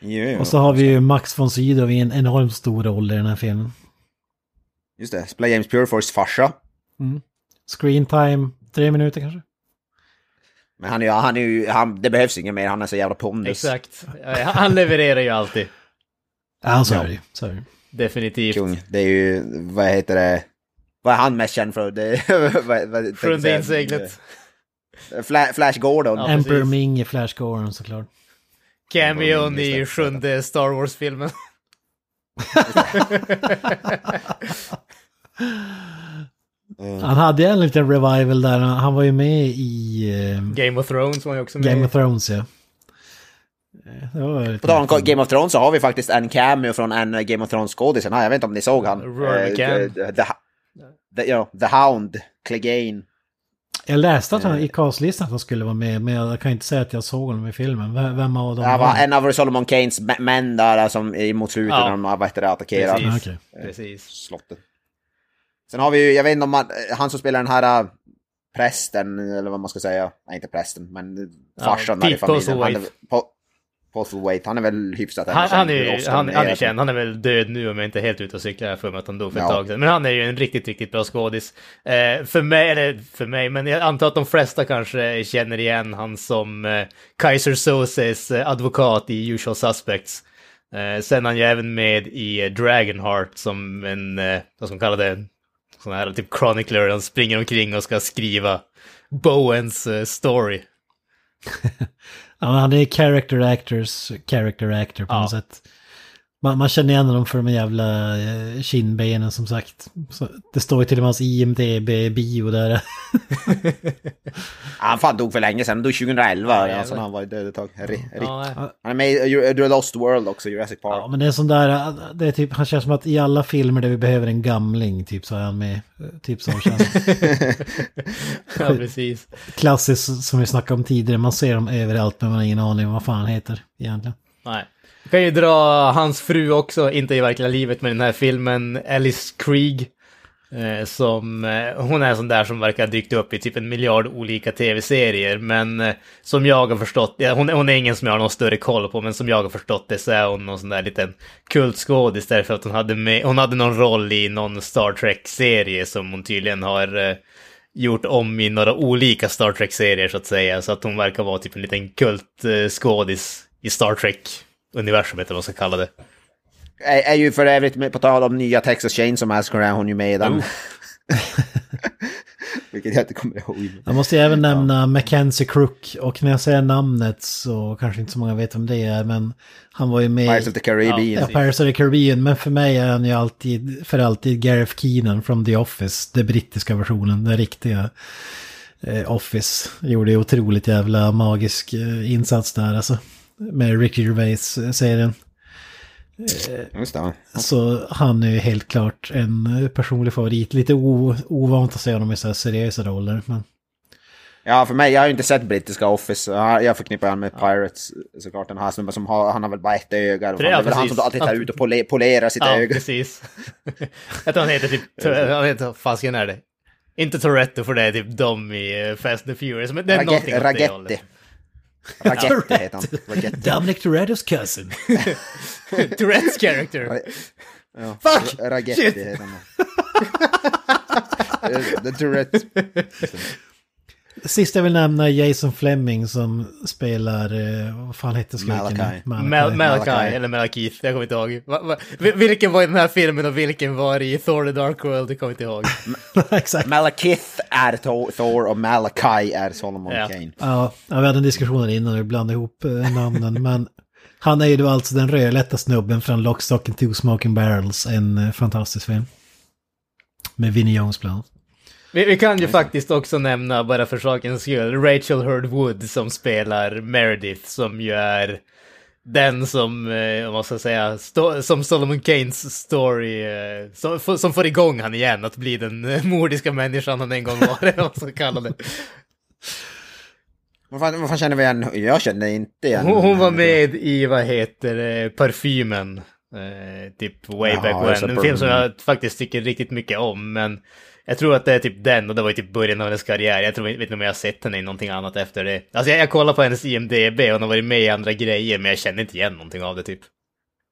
Speaker 3: Jo.
Speaker 2: Och så har vi ju Max von Sydow i en enormt stor roll i den här filmen.
Speaker 3: Just det, spelar James Purefoys farsa.
Speaker 2: Screen time, tre minuter kanske?
Speaker 3: Men han är ju, han är ju, han, det behövs inget mer, han är så jävla pondus.
Speaker 1: Exakt. Han levererar ju alltid.
Speaker 2: Ja, så
Speaker 3: Ja.
Speaker 2: är det ju. Så det.
Speaker 1: Definitivt.
Speaker 3: Kung. Det är ju, vad heter det, vad är han mest känd för? Det, <laughs> vad, vad,
Speaker 1: Frundin-seglet.
Speaker 3: Fla, Flash Gordon.
Speaker 1: Ja.
Speaker 2: Emperor. Ming i Flash Gordon såklart.
Speaker 1: Cameon i sjunde Star Wars-filmen.
Speaker 2: Han hade en liten revival där, han var ju med i eh,
Speaker 1: Game of Thrones var ju också med.
Speaker 2: Game of Thrones ja. Eh,
Speaker 3: På tal om Game of Thrones så har vi faktiskt en cameo från en eh, Game of Thrones-skådisen här. Jag vet inte om ni såg han.
Speaker 1: Rory
Speaker 3: Eh,
Speaker 1: McCann.
Speaker 3: the, the, the, ja, the Hound, Clegane.
Speaker 2: Jag läste att
Speaker 3: Eh.
Speaker 2: han i castlistan att han skulle vara med, men jag kan inte säga att jag såg honom i filmen. V- Vem av dem
Speaker 3: Det var en av Solomon Kanes mä- män där som i- mot slutet
Speaker 1: Ja.
Speaker 3: när de vad heter det, attackerar.
Speaker 1: Precis.
Speaker 2: Okej.
Speaker 1: Precis.
Speaker 3: slottet. Sen har vi ju, jag vet inte om man, han som spelar den här äh, prästen, eller vad man ska säga, nej inte prästen, men farsan där i familjen. Han är,
Speaker 1: Postlethwaite.
Speaker 3: po, Postlethwaite, han är väl hyfsat
Speaker 1: Han, han, är han, han är känd, han är väl död nu om jag inte är helt ute och cyklar för mig att han dog för ett
Speaker 3: Ja.
Speaker 1: tag sedan. Men han är ju en riktigt, riktigt bra skådis. Eh, för mig, eller för mig, men jag antar att de flesta kanske känner igen han som eh, Kaiser Soses eh, advokat i Usual Suspects. Eh, sen han ju även med i eh, Dragonheart som en, eh, vad ska man kalla det, sån här typ chronicler. Han springer omkring och ska skriva Bowens eh, story. <laughs>
Speaker 2: Ja, han är character actors, character actor på
Speaker 1: Ja.
Speaker 2: något sätt. Man, man känner igen dem för de jävla eh, kindbenen som sagt. Så, det står ju till och med hans IMDB-bio där.
Speaker 3: Han <laughs> fan dog för länge sedan, han dog 2011.
Speaker 1: Ja,
Speaker 3: alltså, han var ju död ett tag. R-.
Speaker 1: Ja.
Speaker 3: Han är med i The Lost World också, Jurassic Park.
Speaker 2: Ja, men det är sån där, det är typ, han känns som att i alla filmer där vi behöver en gamling, typ så är han med. Typ så känns <laughs>
Speaker 1: ja, precis.
Speaker 2: Klassiskt som vi snackade om tidigare, man ser dem överallt men man har ingen aning om vad fan han heter egentligen.
Speaker 1: Nej. Jag kan ju dra hans fru också, inte i verkliga livet, men i den här filmen, Alice Krieg. Eh, som, eh, hon är en sån där som verkar ha dykt upp i typ en miljard olika tv-serier, men eh, som jag har förstått, ja, hon, hon är ingen som jag har någon större koll på, men som jag har förstått det så är hon någon sån där liten kultskådis därför att hon hade, med, hon hade någon roll i någon Star Trek-serie som hon tydligen har eh, gjort om i några olika Star Trek-serier så att säga, så att hon verkar vara typ en liten kultskådis i Star Trek. Trek-universumet eller vad man ska kalla det.
Speaker 3: Är, är ju för övrigt, på tal om nya Texas Chainsaw Massacre, är hon ju med i den. <laughs> Vilket jag inte kommer ihåg.
Speaker 2: Jag måste ju även nämna Mackenzie Crook och när jag säger namnet så kanske inte så många vet vem det är men han var ju med
Speaker 3: Pirates of the Caribbean.
Speaker 2: Ja, Pirates of the Caribbean, men för mig är han ju alltid, för alltid Gareth Keenan från The Office, den brittiska versionen, den riktiga eh, Office. Gjorde ju otroligt jävla magisk eh, insats där alltså, med Ricky Gervais-serien.
Speaker 3: Just det.
Speaker 2: Så han är ju helt klart en eh, personlig favorit. Lite ovant att se honom i så här seriösa roller. Men
Speaker 3: Ja, för mig, jag har ju inte sett brittiska Office. Jag förknippar honom med Pirates såklart. Den här snubben som har, han har väl bara ett öga.
Speaker 1: Det är
Speaker 3: väl han som alltid tar ut och pole, polerar sitt
Speaker 1: Ja,
Speaker 3: öga.
Speaker 1: precis. <laughs> jag tror han heter typ, <laughs> han heter, fasken är det? Inte Toretto för det är typ de i eh, Fast and Furious, men det är någonting
Speaker 3: Ragetti.
Speaker 1: åt det hållet.
Speaker 3: Ragetti heter han. Ragetti.
Speaker 2: Dominic Toretto's cousin. <laughs>
Speaker 1: Tourettes character.
Speaker 3: Ja.
Speaker 1: Fuck!
Speaker 3: Ragetti
Speaker 1: Shit!
Speaker 3: heter han. <laughs> The Tourette. <laughs>
Speaker 2: Sist jag vill nämna Jason Fleming som spelar, eh, vad fan hette skurken?
Speaker 3: Malachi.
Speaker 1: Mal Malachi, eller Malakith, jag kommer inte ihåg. Va, va, vil- vilken var i den här filmen och vilken var i Thor the Dark World, det kommer inte ihåg. <laughs> <laughs>
Speaker 2: Exakt.
Speaker 3: Malakith är Thor- och Malachi är Solomon
Speaker 1: Ja.
Speaker 3: Kane.
Speaker 2: Ja, ja, vi hade en diskussion innan och blandade ihop eh, namnen. <laughs> men han är ju då alltså den rödlätta snubben från Lock, Stock and Two Smoking Barrels. En eh, fantastisk film. Med Vinnie Jones bland annat.
Speaker 1: Vi, vi kan ju faktiskt också nämna, bara för sakens skull, Rachel Hurd Wood som spelar Meredith, som ju är den som, eh, vad ska jag säga, som Solomon Keynes story, eh, som, som får igång han igen att bli den eh, mordiska människan han en gång var, <laughs> vad ska kalla det.
Speaker 3: Vad fan, vad fan känner vi igen? Jag känner inte igen
Speaker 1: Hon, hon var med i, vad heter det, Parfymen. Eh, typ way
Speaker 3: Jaha,
Speaker 1: back when. En film som jag faktiskt tycker riktigt mycket om, men jag tror att det är typ den och det var ju typ början av hennes karriär. Jag tror, vet inte om jag har sett henne i någonting annat efter det. Alltså jag, jag kollar på hennes IMDB och hon har varit med i andra grejer, men jag känner inte igen någonting av det typ.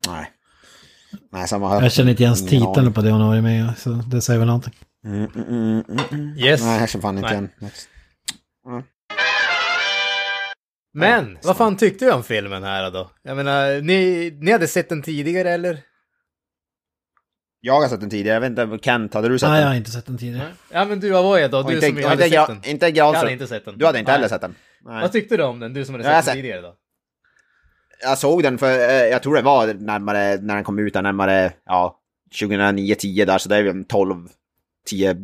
Speaker 3: Nej. Nej, samma här.
Speaker 2: Jag känner inte ens titeln på det hon har varit med i, så det säger väl någonting.
Speaker 3: Mm, mm, mm, mm, mm.
Speaker 1: Yes.
Speaker 3: Nej, jag känner fan inte
Speaker 1: Nej.
Speaker 3: igen.
Speaker 1: Men, vad fan tyckte du om filmen här då? Jag menar, ni, ni hade sett den tidigare eller?
Speaker 3: Jag har sett den tidigare, jag vet inte, Kent, hade du sett
Speaker 2: Nej, jag
Speaker 3: den?
Speaker 2: har inte sett den tidigare.
Speaker 1: Ja men du Avoya då,
Speaker 3: Och
Speaker 1: du
Speaker 3: inte,
Speaker 1: som
Speaker 3: och
Speaker 1: hade
Speaker 3: inte,
Speaker 1: sett den.
Speaker 3: inte
Speaker 1: Jag hade inte sett den.
Speaker 3: Du hade inte
Speaker 1: Nej.
Speaker 3: heller sett den? Nej.
Speaker 1: Vad tyckte du om den, du som hade
Speaker 3: jag
Speaker 1: sett
Speaker 3: har
Speaker 1: den
Speaker 3: sett-
Speaker 1: tidigare då?
Speaker 3: Jag såg den för, eh, jag tror det var närmare, när den kom ut, där, närmare, ja, 2009-10 där, så det är väl 12, 10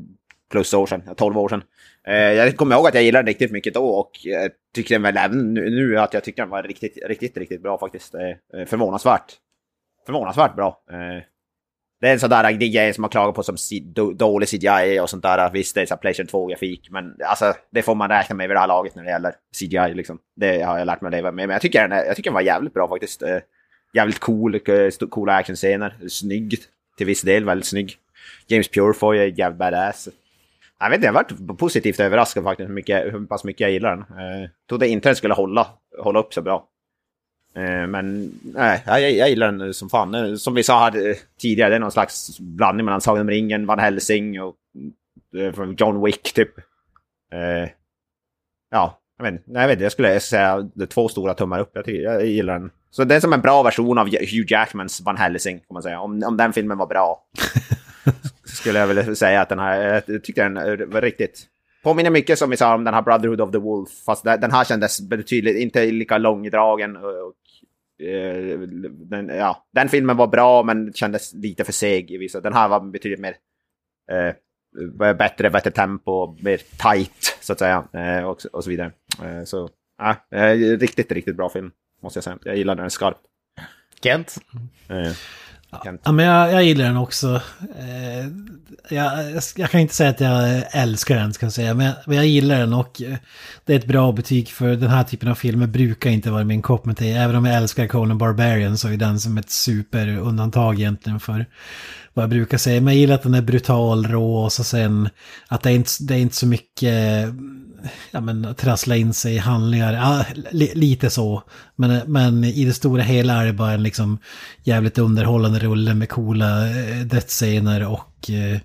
Speaker 3: plus år sedan, ja, 12 år sedan. Eh, Jag kommer ihåg att jag gillade den riktigt mycket då och jag tycker den väl även nu, att jag tycker den var riktigt, riktigt, riktigt bra faktiskt. Eh, Förvånansvärt. Förvånansvärt bra. Det är en sån där grej som man klagar på som dålig CGI och sånt där. Visst, det är så Playstation 2-grafik, men alltså, det får man räkna med vid det här laget när det gäller CGI. Liksom. Det har jag lärt mig att leva med. Men jag tycker den, jag tycker den var jävligt bra faktiskt. Eh, jävligt cool, eh, coola actionscener. Snygg till viss del, väldigt snygg. James Purefoy är jävligt badass. Jag vet inte, jag varit positivt överraskad faktiskt hur, mycket, hur pass mycket jag gillar den. Jag trodde inte den skulle hålla, hålla upp så bra. Eh, men nej, jag, jag gillar den som fan. Eh, Som vi sa eh, tidigare, det är någon slags blandning mellan Sagan om ringen, Van Helsing och eh, John Wick typ. Eh, ja, jag vet, nej, jag vet jag skulle säga det två stora tummar upp. Jag, tycker, jag gillar den. Så det är som en bra version av Hugh Jackmans Van Helsing, kan man säga. Om, om den filmen var bra. <laughs> skulle jag vilja säga att den här, jag tyckte den eh, var riktigt... Påminner mycket som vi sa om den här Brotherhood of the Wolf, fast den här kändes betydligt, inte lika långdragen och, eh, den, ja, den filmen var bra men kändes lite för seg i vissa. Den här var betydligt mer eh, bättre, bättre tempo, mer tight så att säga eh, och, och så vidare. Eh, så eh, riktigt, riktigt bra film måste jag säga. Jag gillar den skarpt.
Speaker 1: Kent?
Speaker 2: Ja, men jag, jag gillar den också. Eh, jag, jag kan inte säga att jag älskar den, ska jag säga. Men jag, men jag gillar den och eh, det är ett bra betyg för den här typen av filmer brukar inte vara min kopp med te. Även om jag älskar Conan Barbarian så är den som ett superundantag egentligen för vad jag brukar säga. Men jag gillar att den är brutal, rå och så sen att det är inte, det är inte så mycket ja, men, trassla in sig i handlingar. Ja, li, lite så. Men, men i det stora hela är det bara en liksom jävligt underhållande rulle med coola eh, dödsscener och eh,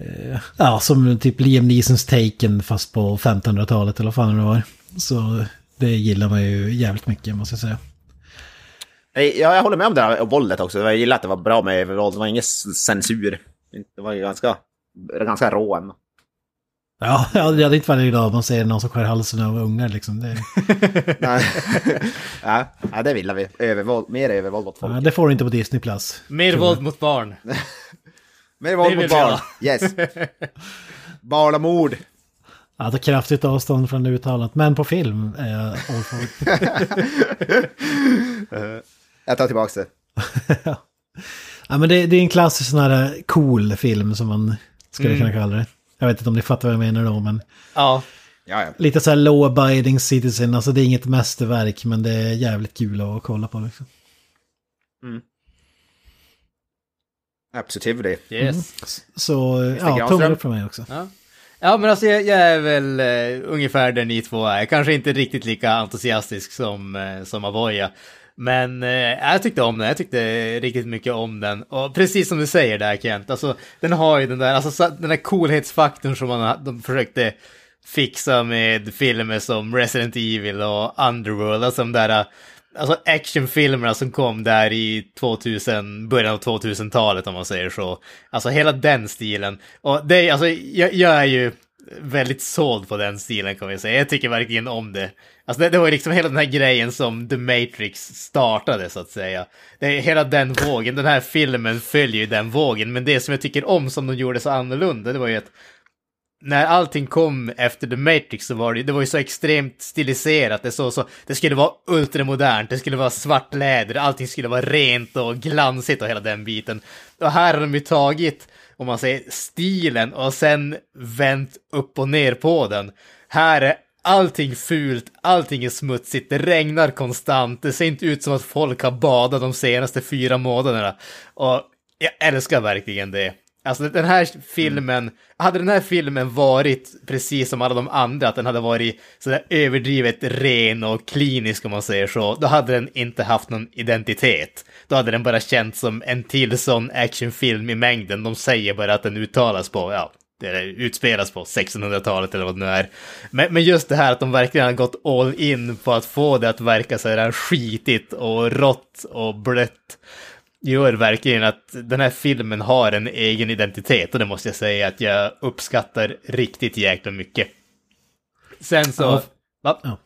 Speaker 2: eh ja, som typ Liam Neesons Taken fast på 1500-talet eller vad fan det var. Så det gillar man ju jävligt mycket måste jag säga.
Speaker 3: Ja, jag håller med om det här våldet också. Jag gillar att det var bra med övervåld. Det var ingen censur. Det var ju ganska, ganska rå ändå.
Speaker 2: Ja, <laughs> jag hade inte varit glad om man ser någon som skär halsen av ungar liksom. Det, <laughs>
Speaker 3: Nej. <laughs> ja, det vill vi. Övervåld, mer övervåld åt folk.
Speaker 2: ja, det får du inte på Disney+. Plus.
Speaker 1: Mer våld mot barn.
Speaker 3: Mer våld mot barn.
Speaker 1: jag.
Speaker 3: Yes. Barnamord.
Speaker 2: Ja, det är kraftigt avstånd från det uttalandet, men på film är jag for it.
Speaker 3: Jag tar tillbaka det.
Speaker 2: Ja, men det, det är en klassisk sån här cool film som man skulle
Speaker 1: Mm.
Speaker 2: kunna kalla det. Jag vet inte om ni fattar vad jag menar då, men
Speaker 1: Ja,
Speaker 3: Ja, ja.
Speaker 2: lite så här low abiding citizen, alltså det är inget mästerverk, men det är jävligt kul att kolla på liksom.
Speaker 3: Absolutely.
Speaker 1: yes.
Speaker 2: Så ja, tummen upp för mig också.
Speaker 1: Ja. ja, men alltså jag, jag är väl eh, ungefär där ni två är. Kanske inte riktigt lika entusiastisk som, eh, som Avoya. Men eh, jag tyckte om den, jag tyckte riktigt mycket om den. Och precis som du säger där Kent, alltså den har ju den där, alltså den där coolhetsfaktorn som man, de försökte fixa med filmer som Resident Evil och Underworld, alltså de där alltså actionfilmerna som kom där i 2000, början av 2000-talet om man säger så. Alltså hela den stilen. Och det alltså jag, jag är ju väldigt såld på den stilen kan vi säga. Jag tycker verkligen om det. Alltså det, det var ju liksom hela den här grejen som The Matrix startade så att säga. Det är hela den vågen, den här filmen följer ju den vågen. Men det som jag tycker om som de gjorde så annorlunda, det var ju att när allting kom efter The Matrix så var det, det var ju så extremt stiliserat. Det, så, så, det skulle vara ultramodernt, det skulle vara svart läder, allting skulle vara rent och glansigt och hela den biten. Och här har de ju tagit, om man säger stilen och sen vänt upp och ner på den. Här är allting fult, allting är smutsigt, det regnar konstant, det ser inte ut som att folk har badat de senaste fyra månaderna. Och jag älskar verkligen det. Alltså den här filmen, hade den här filmen varit precis som alla de andra, att den hade varit sådär överdrivet ren och klinisk om man säger så, då hade den inte haft någon identitet. Då hade den bara känts som en till sån actionfilm i mängden. De säger bara att den uttalas på, ja, det utspelas på 1600-talet eller vad det nu är. Men, men just det här att de verkligen har gått all in på att få det att verka så här skitigt och rått och blött gör verkligen att den här filmen har en egen identitet och det måste jag säga att jag uppskattar riktigt jäkla mycket. Sen så...
Speaker 2: Ja.
Speaker 1: Va?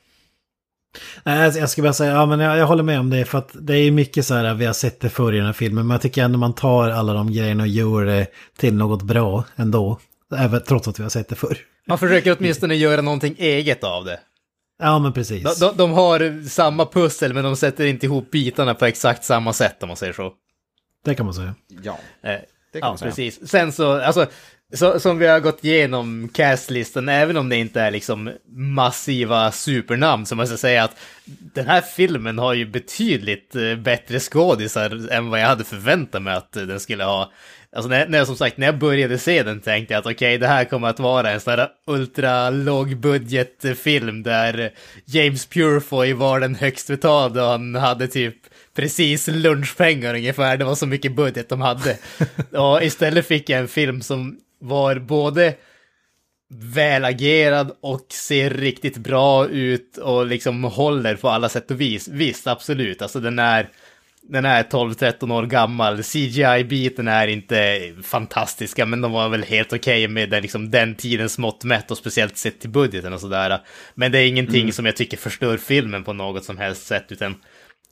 Speaker 2: Nej, jag- jag ska bara säga, ja men jag, jag håller med om det för att det är mycket så här, vi har sett det förr i den här filmen, men jag tycker ändå man tar alla de grejerna och gör det till något bra ändå. Även trots att vi har sett det förr.
Speaker 1: Man försöker åtminstone göra någonting eget av det.
Speaker 2: Ja men precis.
Speaker 1: De, de, de har samma pussel men de sätter inte ihop bitarna på exakt samma sätt om man säger så.
Speaker 2: Det kan man säga.
Speaker 3: Ja.
Speaker 1: Eh,
Speaker 3: Det kan
Speaker 1: ja,
Speaker 3: man säga.
Speaker 1: precis. Sen så, alltså, så, som vi har gått igenom castlistan, även om det inte är liksom massiva supernamn, så måste jag säga att den här filmen har ju betydligt eh, bättre skådisar än vad jag hade förväntat mig att den skulle ha. Alltså när, när jag som sagt, när jag började se den tänkte jag att okej, det här kommer att vara en sån här ultra lågbudget film där James Purefoy var den högst betalda och han hade typ precis lunchpengar ungefär, det var så mycket budget de hade. <laughs> Och istället fick jag en film som var både välagerad och ser riktigt bra ut och liksom håller på alla sätt och vis. Visst, absolut, alltså den är, den är 12-13 år gammal. CGI-biten är inte fantastiska, men de var väl helt okej med den, liksom, den tidens mått mätt och speciellt sett till budgeten och sådär. Men det är ingenting som jag tycker förstör filmen på något som helst sätt, utan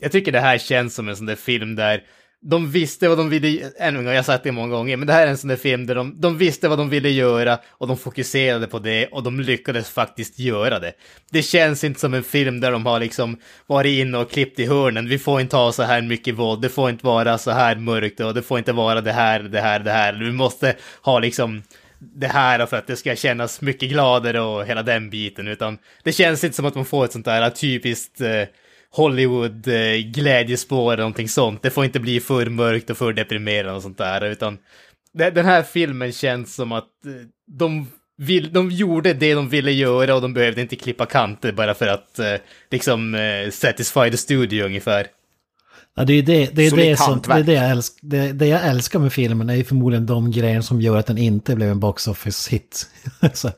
Speaker 1: jag tycker det här känns som en sån där film där de visste vad de ville, ännu en gång, jag har sagt det många gånger, men det här är en sån där film där de, de visste vad de ville göra och de fokuserade på det och de lyckades faktiskt göra det. Det känns inte som en film där de har liksom varit inne och klippt i hörnen, vi får inte ha så här mycket våld, det får inte vara så här mörkt och det får inte vara det här, det här, det här, vi måste ha liksom det här för att det ska kännas mycket gladare och hela den biten, utan det känns inte som att man får ett sånt där typiskt eh, Hollywood-glädjespår eh, eller någonting sånt. Det får inte bli för mörkt och för deprimerande och sånt där, utan den här filmen känns som att eh, de, vill, de gjorde det de ville göra och de behövde inte klippa kanter bara för att eh, liksom satisfy the studio ungefär.
Speaker 2: Ja, det är det, det, är det, som, det, är det, jag älsk, det, det jag älskar med filmen är ju förmodligen de grejer som gör att den inte blev en box office hit. <laughs> så,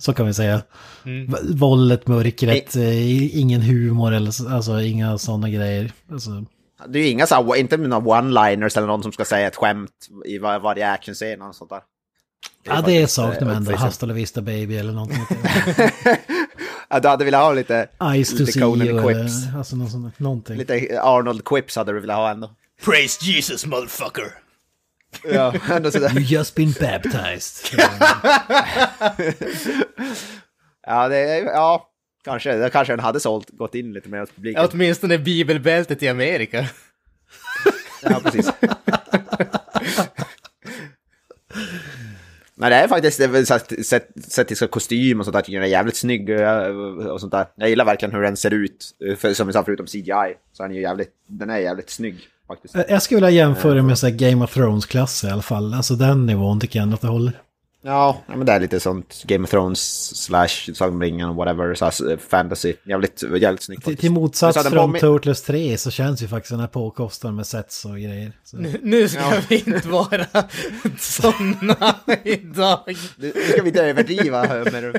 Speaker 2: så kan vi säga.
Speaker 1: Mm.
Speaker 2: Våldet, mörkret, eh, ingen humor eller så- alltså inga sådana grejer. Alltså,
Speaker 3: Det är ju inga så inte några one-liners eller någon som ska säga ett skämt i var, varje actionscen och sånt där.
Speaker 2: ja, det saknar
Speaker 3: eh,
Speaker 2: man ändå.
Speaker 3: uppfriskande.
Speaker 2: Hasta la vista baby eller någonting. <laughs> <laughs>
Speaker 3: Ja, du hade velat ha lite,
Speaker 2: Ice to
Speaker 3: lite
Speaker 2: see
Speaker 3: Conan
Speaker 2: och,
Speaker 3: quips.
Speaker 2: alltså någon sån, någonting.
Speaker 3: Lite Arnold quips hade du velat ha ändå.
Speaker 1: Praise Jesus motherfucker!
Speaker 3: Ja, ändå sådär.
Speaker 2: You just been baptized. <laughs>
Speaker 3: Ja, det, är- ja, kanske. Det kanske den hade sålt, gått in lite mer hos publiken.
Speaker 1: Ja, åtminstone bibelbältet i Amerika.
Speaker 3: Ja, precis. <laughs> Men det är faktiskt det är väl kostym och sånt där tycker jag är jävligt snygg eh, och sånt där. Jag gillar verkligen hur den ser ut. Eh, för, som vi sa förutom CGI så är den ju jävligt, den är jävligt snygg faktiskt.
Speaker 2: Eh, jag skulle vilja jämföra med så här Game of Thrones-klass i alla fall. Alltså den nivån tycker jag ändå att det håller.
Speaker 3: Ja, ja, men det är lite sånt Game of Thrones slash Sagan ringen whatever, så fantasy. Jävligt, jävligt snyggt
Speaker 2: Till,
Speaker 3: faktiskt.
Speaker 2: till motsats
Speaker 3: Men
Speaker 2: från
Speaker 3: påmin-
Speaker 2: Turtles 3 så känns ju faktiskt den här påkostaren med sets och grejer. Så.
Speaker 1: Nu ska
Speaker 3: Ja.
Speaker 1: vi inte vara <laughs> sådana idag.
Speaker 3: Nu nu ska vi inte överdriva. eh, Men,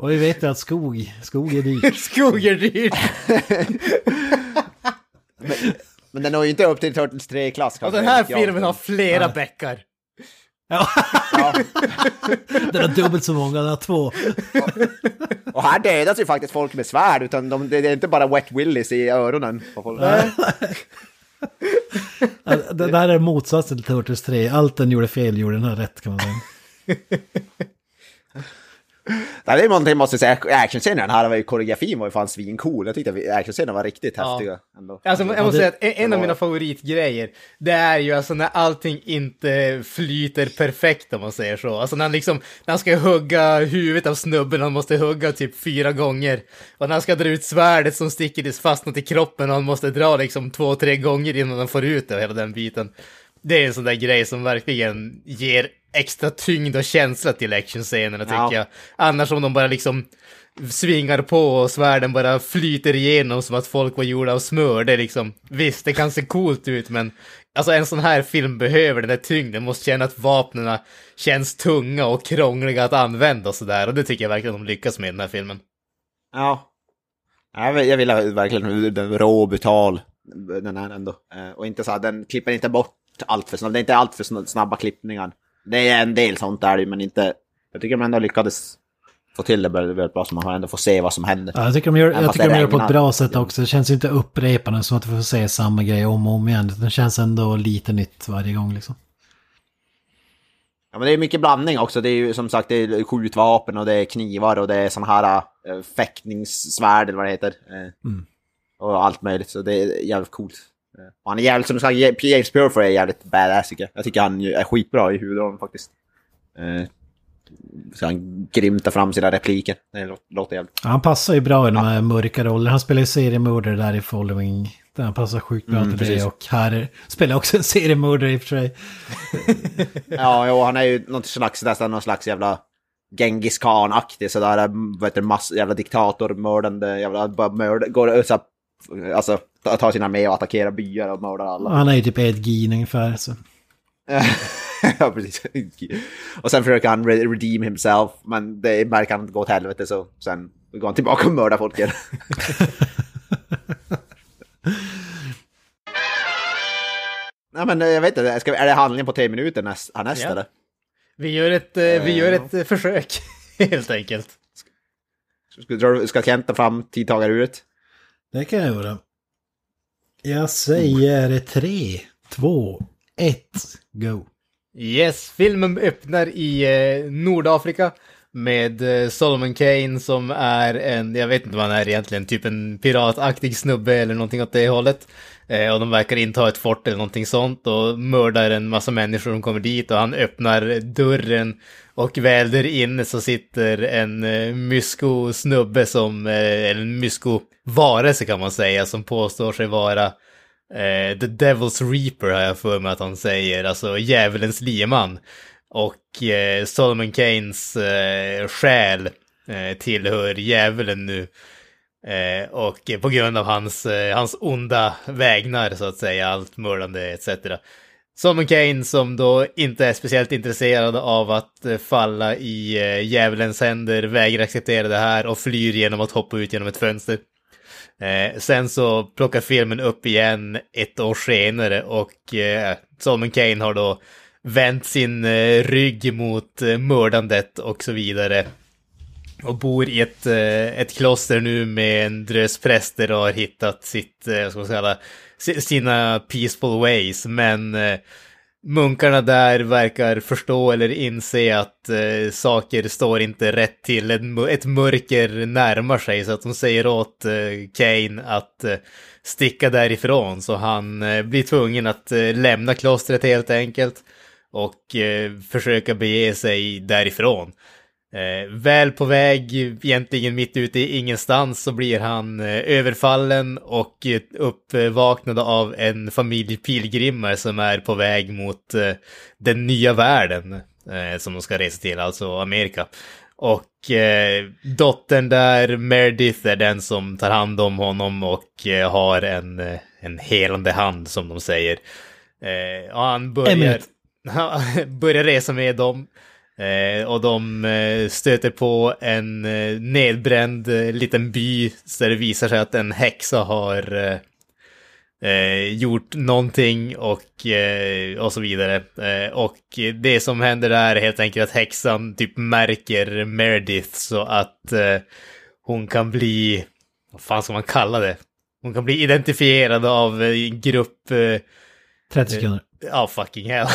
Speaker 2: Och vi vet ju att skog, skog är dyrt. <laughs>
Speaker 1: Skog är dyrt. <laughs>
Speaker 3: men den når ju inte upp till Turtles 3-klass.
Speaker 1: Och den här filmen har flera bäckar.
Speaker 2: Ja,
Speaker 3: Ja. <laughs>
Speaker 2: den har dubbelt så många, den har två.
Speaker 3: Och här dödas ju faktiskt folk med svärd, utan de, det är inte bara wet willies i öronen.
Speaker 2: Ja, Det där är motsatsen till Turtles 3. Allt den gjorde fel gjorde den här rätt kan man säga. <laughs>
Speaker 3: Det är någonting jag måste säga, actionscenen här var ju koreografin var ju fan svincool. Jag tyckte actionscenen var riktigt
Speaker 1: Ja.
Speaker 3: häftiga. Ändå.
Speaker 1: Alltså jag
Speaker 2: Ja,
Speaker 1: måste säga att en- av mina favoritgrejer, det är ju alltså när allting inte flyter perfekt om man säger så. Alltså när han liksom, när han ska hugga huvudet av snubben, han måste hugga typ fyra gånger. Och när han ska dra ut svärdet som sticker fastnat i kroppen och han måste dra liksom två, tre gånger innan han får ut det och hela den biten. Det är en sån där grej som verkligen ger extra tyngd och känsla till actionscenerna tycker
Speaker 3: Ja.
Speaker 1: jag. Annars om de bara liksom svingar på och svärden bara flyter igenom som att folk var gjorda av smör. Det är liksom, visst, det kan se coolt ut, men alltså en sån här film behöver den där tyngden, måste känna att vapnen känns tunga och krångliga att använda och sådär. Och det tycker jag verkligen de lyckas med i den här filmen.
Speaker 3: Ja. Jag vill, verkligen den rå och brutal den är ändå. Eh, Och inte så här, den klipper inte bort allt för snabbt. Det är inte allt för sn- snabba klippningar. Det är en del sånt där men inte... Jag tycker de ändå lyckades få till det väldigt bra så man ändå får se vad som händer.
Speaker 2: Ja, jag tycker de gör, jag tycker
Speaker 3: det
Speaker 2: de gör det på ett bra sätt också. Det känns inte upprepande som att du får se samma grej om och om igen. Den känns ändå lite nytt varje gång liksom.
Speaker 3: Ja, men det är mycket blandning också. Det är ju som sagt det är skjutvapen och det är knivar och det är såna här äh, fäktningssvärd eller vad det heter. Eh, Och allt möjligt. Så det är jävligt coolt. Och han är jävligt, som sagt, James Purfoy är jävligt badass tycker jag. Jag tycker han är skitbra i huvudrollen faktiskt. Eh, så han grymtar fram sina repliker. Det lå- låter jävligt...
Speaker 2: Ja, han passar ju bra i de här mörka rollerna. Han spelar ju seriemördare där i Following. Där han passar sjukt bra
Speaker 3: Mm,
Speaker 2: till
Speaker 3: precis.
Speaker 2: det. Och här spelar också en seriemördare i och för sig. <laughs>
Speaker 3: Ja, jo, han är ju någon slags, nästan någon slags jävla Genghis Khan-aktig sådär, vad heter det, mass, jävla diktator, mördande, jävla, bara mörd, går så här, alltså, tar sin armé och attackerar byar och mördar alla.
Speaker 2: Han är ju typ Ed Gein ungefär. Så. <laughs>
Speaker 3: ja, precis. Och sen försöker han re- redeem himself, men det märker han inte gå åt helvete så sen går han tillbaka och mördar folk igen. <laughs> Nej men eh, jag vet inte, ska, vi- är det handlingen på tre minuter näst, härnäst
Speaker 1: Ja.
Speaker 3: eller?
Speaker 1: Vi gör ett, eh, vi gör ett eh, försök, <laughs> helt enkelt.
Speaker 3: Ska, dra- ska Kent ta fram tidtagaruret?
Speaker 2: Det kan jag göra. Jag säger tre, två, ett, go.
Speaker 1: Yes, filmen öppnar i eh, Nordafrika med eh, Solomon Kane som är en, jag vet inte vad han är egentligen, typ en pirataktig snubbe eller någonting åt det hållet. Eh, och de verkar inta ett fort eller någonting sånt och mördar en massa människor som kommer dit och han öppnar dörren och väl där inne så sitter en eh, mysko-snubbe som, eh, eller en mysko-varelse kan man säga, som påstår sig vara eh, The Devil's Reaper har jag för mig att han säger, alltså djävulens lieman. Och eh, Solomon Keynes eh, själ eh, tillhör djävulen nu. Eh, och på grund av hans, eh, hans onda vägnar så att säga, allt mördande etc. Solomon Kane som då inte är speciellt intresserad av att eh, falla i eh, djävulens händer, vägrar acceptera det här och flyr genom att hoppa ut genom ett fönster. Eh, sen så plockar filmen upp igen ett år senare och eh, Solomon Kane har då vänt sin eh, rygg mot eh, mördandet och så vidare. Och bor i ett, eh, ett kloster nu med en drös präster och har hittat sitt, eh, vad ska man säga, sina peaceful ways. Men eh, munkarna där verkar förstå eller inse att saker står inte rätt till. Ett, mörker närmar sig så att de säger åt Kane att sticka därifrån. Så han blir tvungen att lämna klostret helt enkelt och försöka bege sig därifrån. Eh, väl på väg, egentligen mitt ute i ingenstans, så blir han eh, överfallen och eh, uppvaknad av en familj pilgrimer som är på väg mot eh, den nya världen eh, som de ska resa till, alltså Amerika. Och dottern där, Meredith, är den som tar hand om honom och har en, en helande hand som de säger. Och han börjar,
Speaker 2: Emmet. <laughs>
Speaker 1: börjar resa med dem. Eh, och de eh, stöter på en eh, nedbränd liten by där det visar sig att en häxa har gjort någonting och, och så vidare. Och det som händer där är helt enkelt att häxan typ märker Meredith så att hon kan bli, vad fan ska man kalla det? Hon kan bli identifierad av en grupp eh,
Speaker 2: 30 sekunder.
Speaker 1: Ja, fucking hell.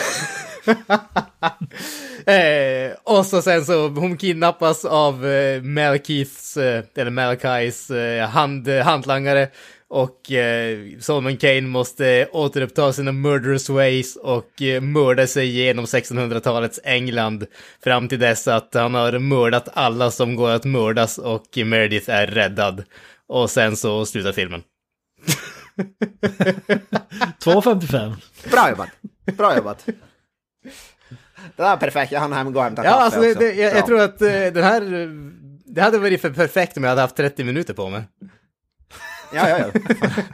Speaker 1: <laughs> eh, och så sen så, hon kidnappas av eh, Malekiths, eh, eller Malakais eh, hand, hantlangare. Och eh, Solomon Kane måste återuppta sina murderous ways och eh, mörda sig igenom 1600-talets England. Fram till dess att han har mördat alla som går att mördas och Meredith är räddad. Och sen så slutar filmen. <laughs>
Speaker 2: 2.55.
Speaker 3: Bra jobbat! Bra jobbat! Det är perfekt, jag hann hem gå och hämta
Speaker 1: Ja,
Speaker 3: kaffe
Speaker 1: alltså det, det, jag, jag tror att eh, den här... Det hade varit för perfekt om jag hade haft 30 minuter på mig.
Speaker 3: Ja, ja, ja.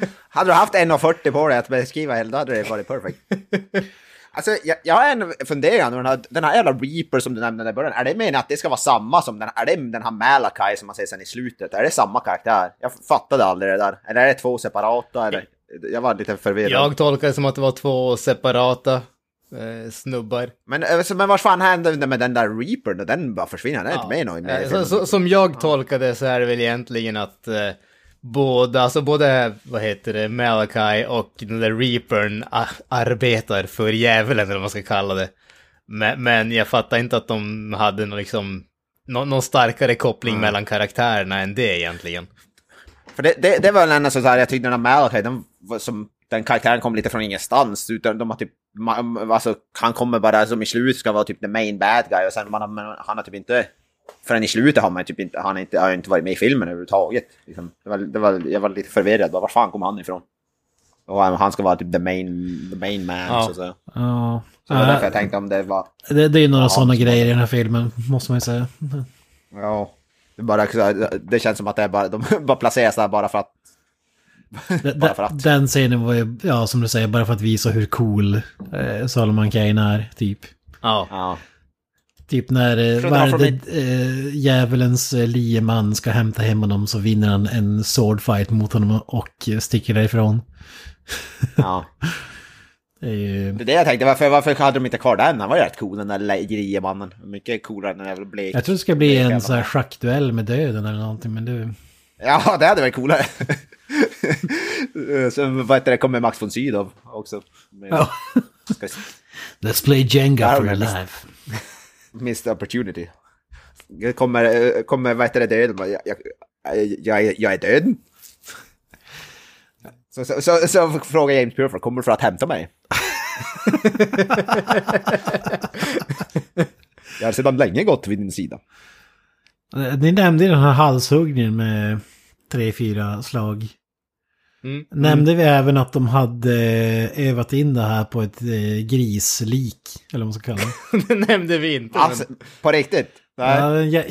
Speaker 3: <laughs> hade du haft 1,40 på dig att beskriva hela, då hade det varit perfekt. <laughs> Alltså, jag, jag har en fundering. Den här, den här jävla Reaper som du nämnde i början, är det meningen att det ska vara samma som den, är det den här Malakai som man ser sen i slutet? Är det samma karaktär? Jag fattade aldrig det där. Eller är det två separata? Eller? Jag var lite förvirrad.
Speaker 1: Jag tolkar det som att det var två separata eh, snubbar.
Speaker 3: Men, eh, men vad fan hände med den där Reapern? då? Den bara försvinner, den är inte med någon mer i
Speaker 1: Eh, så, Som jag tolkade så är det väl egentligen att eh, båda, alltså både, vad heter det, Malachi och den där Reapern arbetar för djävulen eller vad man ska kalla det. Men, men jag fattar inte att de hade någon, liksom, någon, någon starkare koppling mellan karaktärerna än det egentligen.
Speaker 3: För det, det, det var väl en sån här, jag tyckte den här Malachi, den, var som, den karaktären kom lite från ingenstans. Utan de har typ, alltså, han kommer bara som i slutet ska vara typ the main bad guy och sen man, han har typ inte, förrän i slutet har man typ inte, han har inte, har inte varit med i filmen överhuvudtaget. Liksom. Det var, det var, jag var lite förvirrad, var fan kom han ifrån? Och han, ska vara typ the main, the main man
Speaker 1: Ja.
Speaker 3: så säga.
Speaker 2: Ja.
Speaker 3: Så det var därför jag tänkte om det var,
Speaker 2: det, det är ju några
Speaker 3: Ja,
Speaker 2: sådana
Speaker 3: så-
Speaker 2: grejer i den här filmen, måste man ju säga.
Speaker 3: ja. Det, bara, så- det känns som att det bara, de <laughs> bara placeras där bara för att
Speaker 2: D- <laughs>
Speaker 3: Bara för att.
Speaker 2: Den scenen var ju, ja som du säger, bara för att visa hur cool eh, Solomon Kane är, typ.
Speaker 1: Ja.
Speaker 3: Ja.
Speaker 2: Typ när eh, varje eh, djävulens eh, lieman ska hämta hem honom så vinner han en swordfight mot honom och sticker därifrån.
Speaker 3: ja. <laughs>
Speaker 2: Det är ju...
Speaker 3: Det är det jag tänkte, varför, varför hade de inte kvar den? Han var ju rätt cool den där liemannen. Mycket coolare än den jävla blek.
Speaker 2: Jag tror det ska bli
Speaker 3: blek
Speaker 2: en
Speaker 3: jävla
Speaker 2: så här schackduell med döden eller någonting, men du...
Speaker 3: Ja, det hade varit coolare. <laughs> Så vad heter det, kommer Max von Sydow också. Med,
Speaker 2: Let's play Jenga for your life. <laughs>
Speaker 3: missed opportunity. Kommer, eh, kommer vad heter det, döden? Jag, jag, jag, är- jag är död. Så, så, så, så frågar James Pureford, kommer du för att hämta mig? <laughs> jag har sedan länge gått vid din sida.
Speaker 2: Eh, Ni nämnde den här halshuggningen med tre, fyra slag.
Speaker 1: Mm.
Speaker 2: Nämnde vi även att de hade övat in det här på ett eh, grislik, eller vad man ska kalla det. <laughs>
Speaker 1: det nämnde vi inte.
Speaker 3: Alltså, på riktigt? Nej,
Speaker 2: Ja,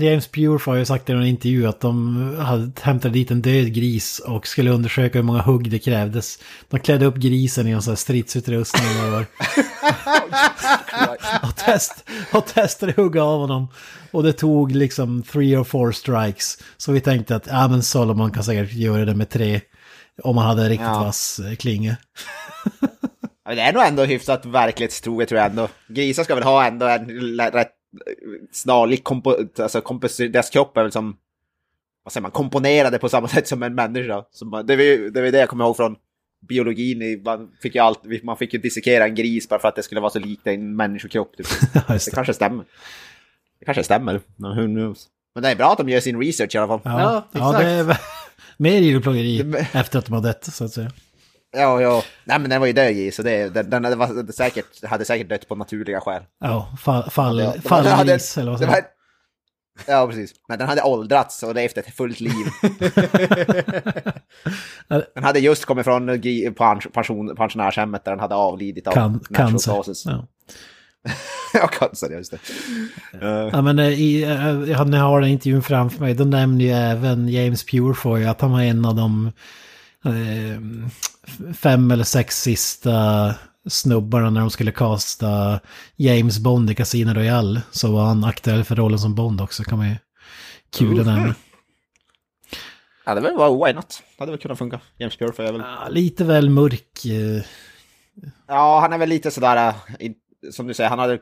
Speaker 2: James Purefire har ju sagt i någon intervju att de hade hämtat dit en död gris och skulle undersöka hur många hugg det krävdes. De klädde upp grisen i en sån här stridsutrustning och, <laughs> <laughs> och, test, och testade hugga av honom. Och det tog liksom three or four strikes. Så vi tänkte att ja, men Solomon kan säkert göra det med tre. Om man hade en riktigt
Speaker 3: Ja.
Speaker 2: vass eh, klinga. <laughs>
Speaker 3: Ja, Det är nog ändå hyfsat verklighetstroget tror jag ändå. Grisar ska väl ha ändå en rätt eh, snarlik kompo... Alltså kompos... Deras kropp är väl som... Vad säger man? Komponerade på samma <laughs> sätt som en människa. Så det, var ju, det var det jag kommer ihåg från biologin. i- Man fick ju, allt, man fick ju dissekera en gris bara för att det skulle vara så likt en människokropp. Typ. <laughs>
Speaker 2: Ja,
Speaker 3: Det
Speaker 2: det.
Speaker 3: kanske stämmer. Det kanske stämmer. Men who knows? Men det är bra att de gör sin research i alla fall.
Speaker 2: Ja,
Speaker 1: Ja,
Speaker 2: ja,
Speaker 1: exakt.
Speaker 2: det är <laughs> mer djurplågeri
Speaker 3: Det-
Speaker 2: efter att de har dött, så att säga.
Speaker 3: Ja, ja. Nej, men den var ju död i, så det, den, den hade, var, säkert, hade säkert dött på naturliga skäl.
Speaker 2: Ja, fall, fall,
Speaker 3: Ja,
Speaker 2: fallgris eller vad säger
Speaker 3: Ja, precis. Men den hade åldrats och levt ett fullt liv. <laughs> den hade just kommit från pension, pensionärshemmet där den hade avlidit av natural
Speaker 2: cancer. Ja. <laughs>
Speaker 3: ja, cancer, just det.
Speaker 2: Ja, men eh, i, eh, jag har den intervjun framför mig. Då nämner ju även James Purefoy att han var en av de eh, fem eller sex sista snubbarna när de skulle kasta James Bond i Casino Royale. Så var han aktuell för rollen som Bond också, kan man ju kul att nämna.
Speaker 3: Ja, det var why not? Det hade väl kunnat funka. James Pureford är väl...
Speaker 2: Ja, lite väl mörk. eh,
Speaker 3: Ja, han är väl lite sådär, eh, som du säger, han hade,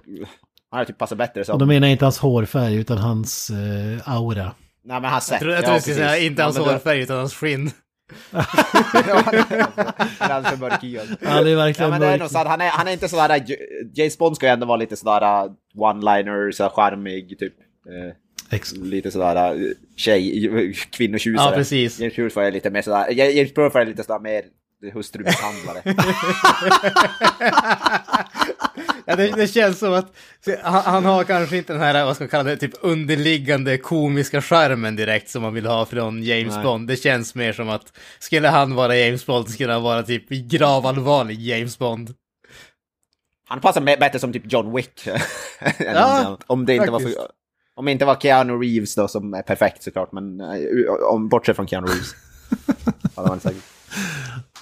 Speaker 3: han hade typ passat bättre
Speaker 2: Och
Speaker 3: som...
Speaker 2: då menar jag inte hans hårfärg utan hans eh, aura.
Speaker 3: Nej, men han sätt.
Speaker 1: Jag tror jag tror
Speaker 3: ja,
Speaker 1: du skulle säga inte hans
Speaker 3: Ja,
Speaker 1: hårfärg utan hans skinn.
Speaker 3: Ja, <laughs> han är- han mörkhyad.
Speaker 2: Ja, det är
Speaker 3: Ja,
Speaker 2: verkligen
Speaker 3: men det är så att han är, han är inte sådär, James Bond ska ju ändå vara lite sådär uh, one-liner, så här charmig, typ. Eh,
Speaker 2: Ex-
Speaker 3: lite sådär uh, tjej, kvinnotjusare.
Speaker 1: Ja, precis.
Speaker 3: James Pureford är lite mer sådär, James Pureford är lite sådär mer hustrumisshandlare. <laughs>
Speaker 1: Ja, det, det känns som att han, han har kanske inte den här, vad ska man kalla det, typ underliggande komiska skärmen direkt som man vill ha från James
Speaker 3: Nej.
Speaker 1: Bond. Det känns mer som att skulle han vara James Bond skulle han vara typ gravallvarlig James Bond.
Speaker 3: Han passar bättre som typ John Wick. <laughs>
Speaker 1: Ja,
Speaker 3: om det inte var
Speaker 1: faktiskt.
Speaker 3: För, Om det inte var Keanu Reeves då som är perfekt såklart, men eh, om, bortsett från Keanu Reeves. <laughs> hade man säkert.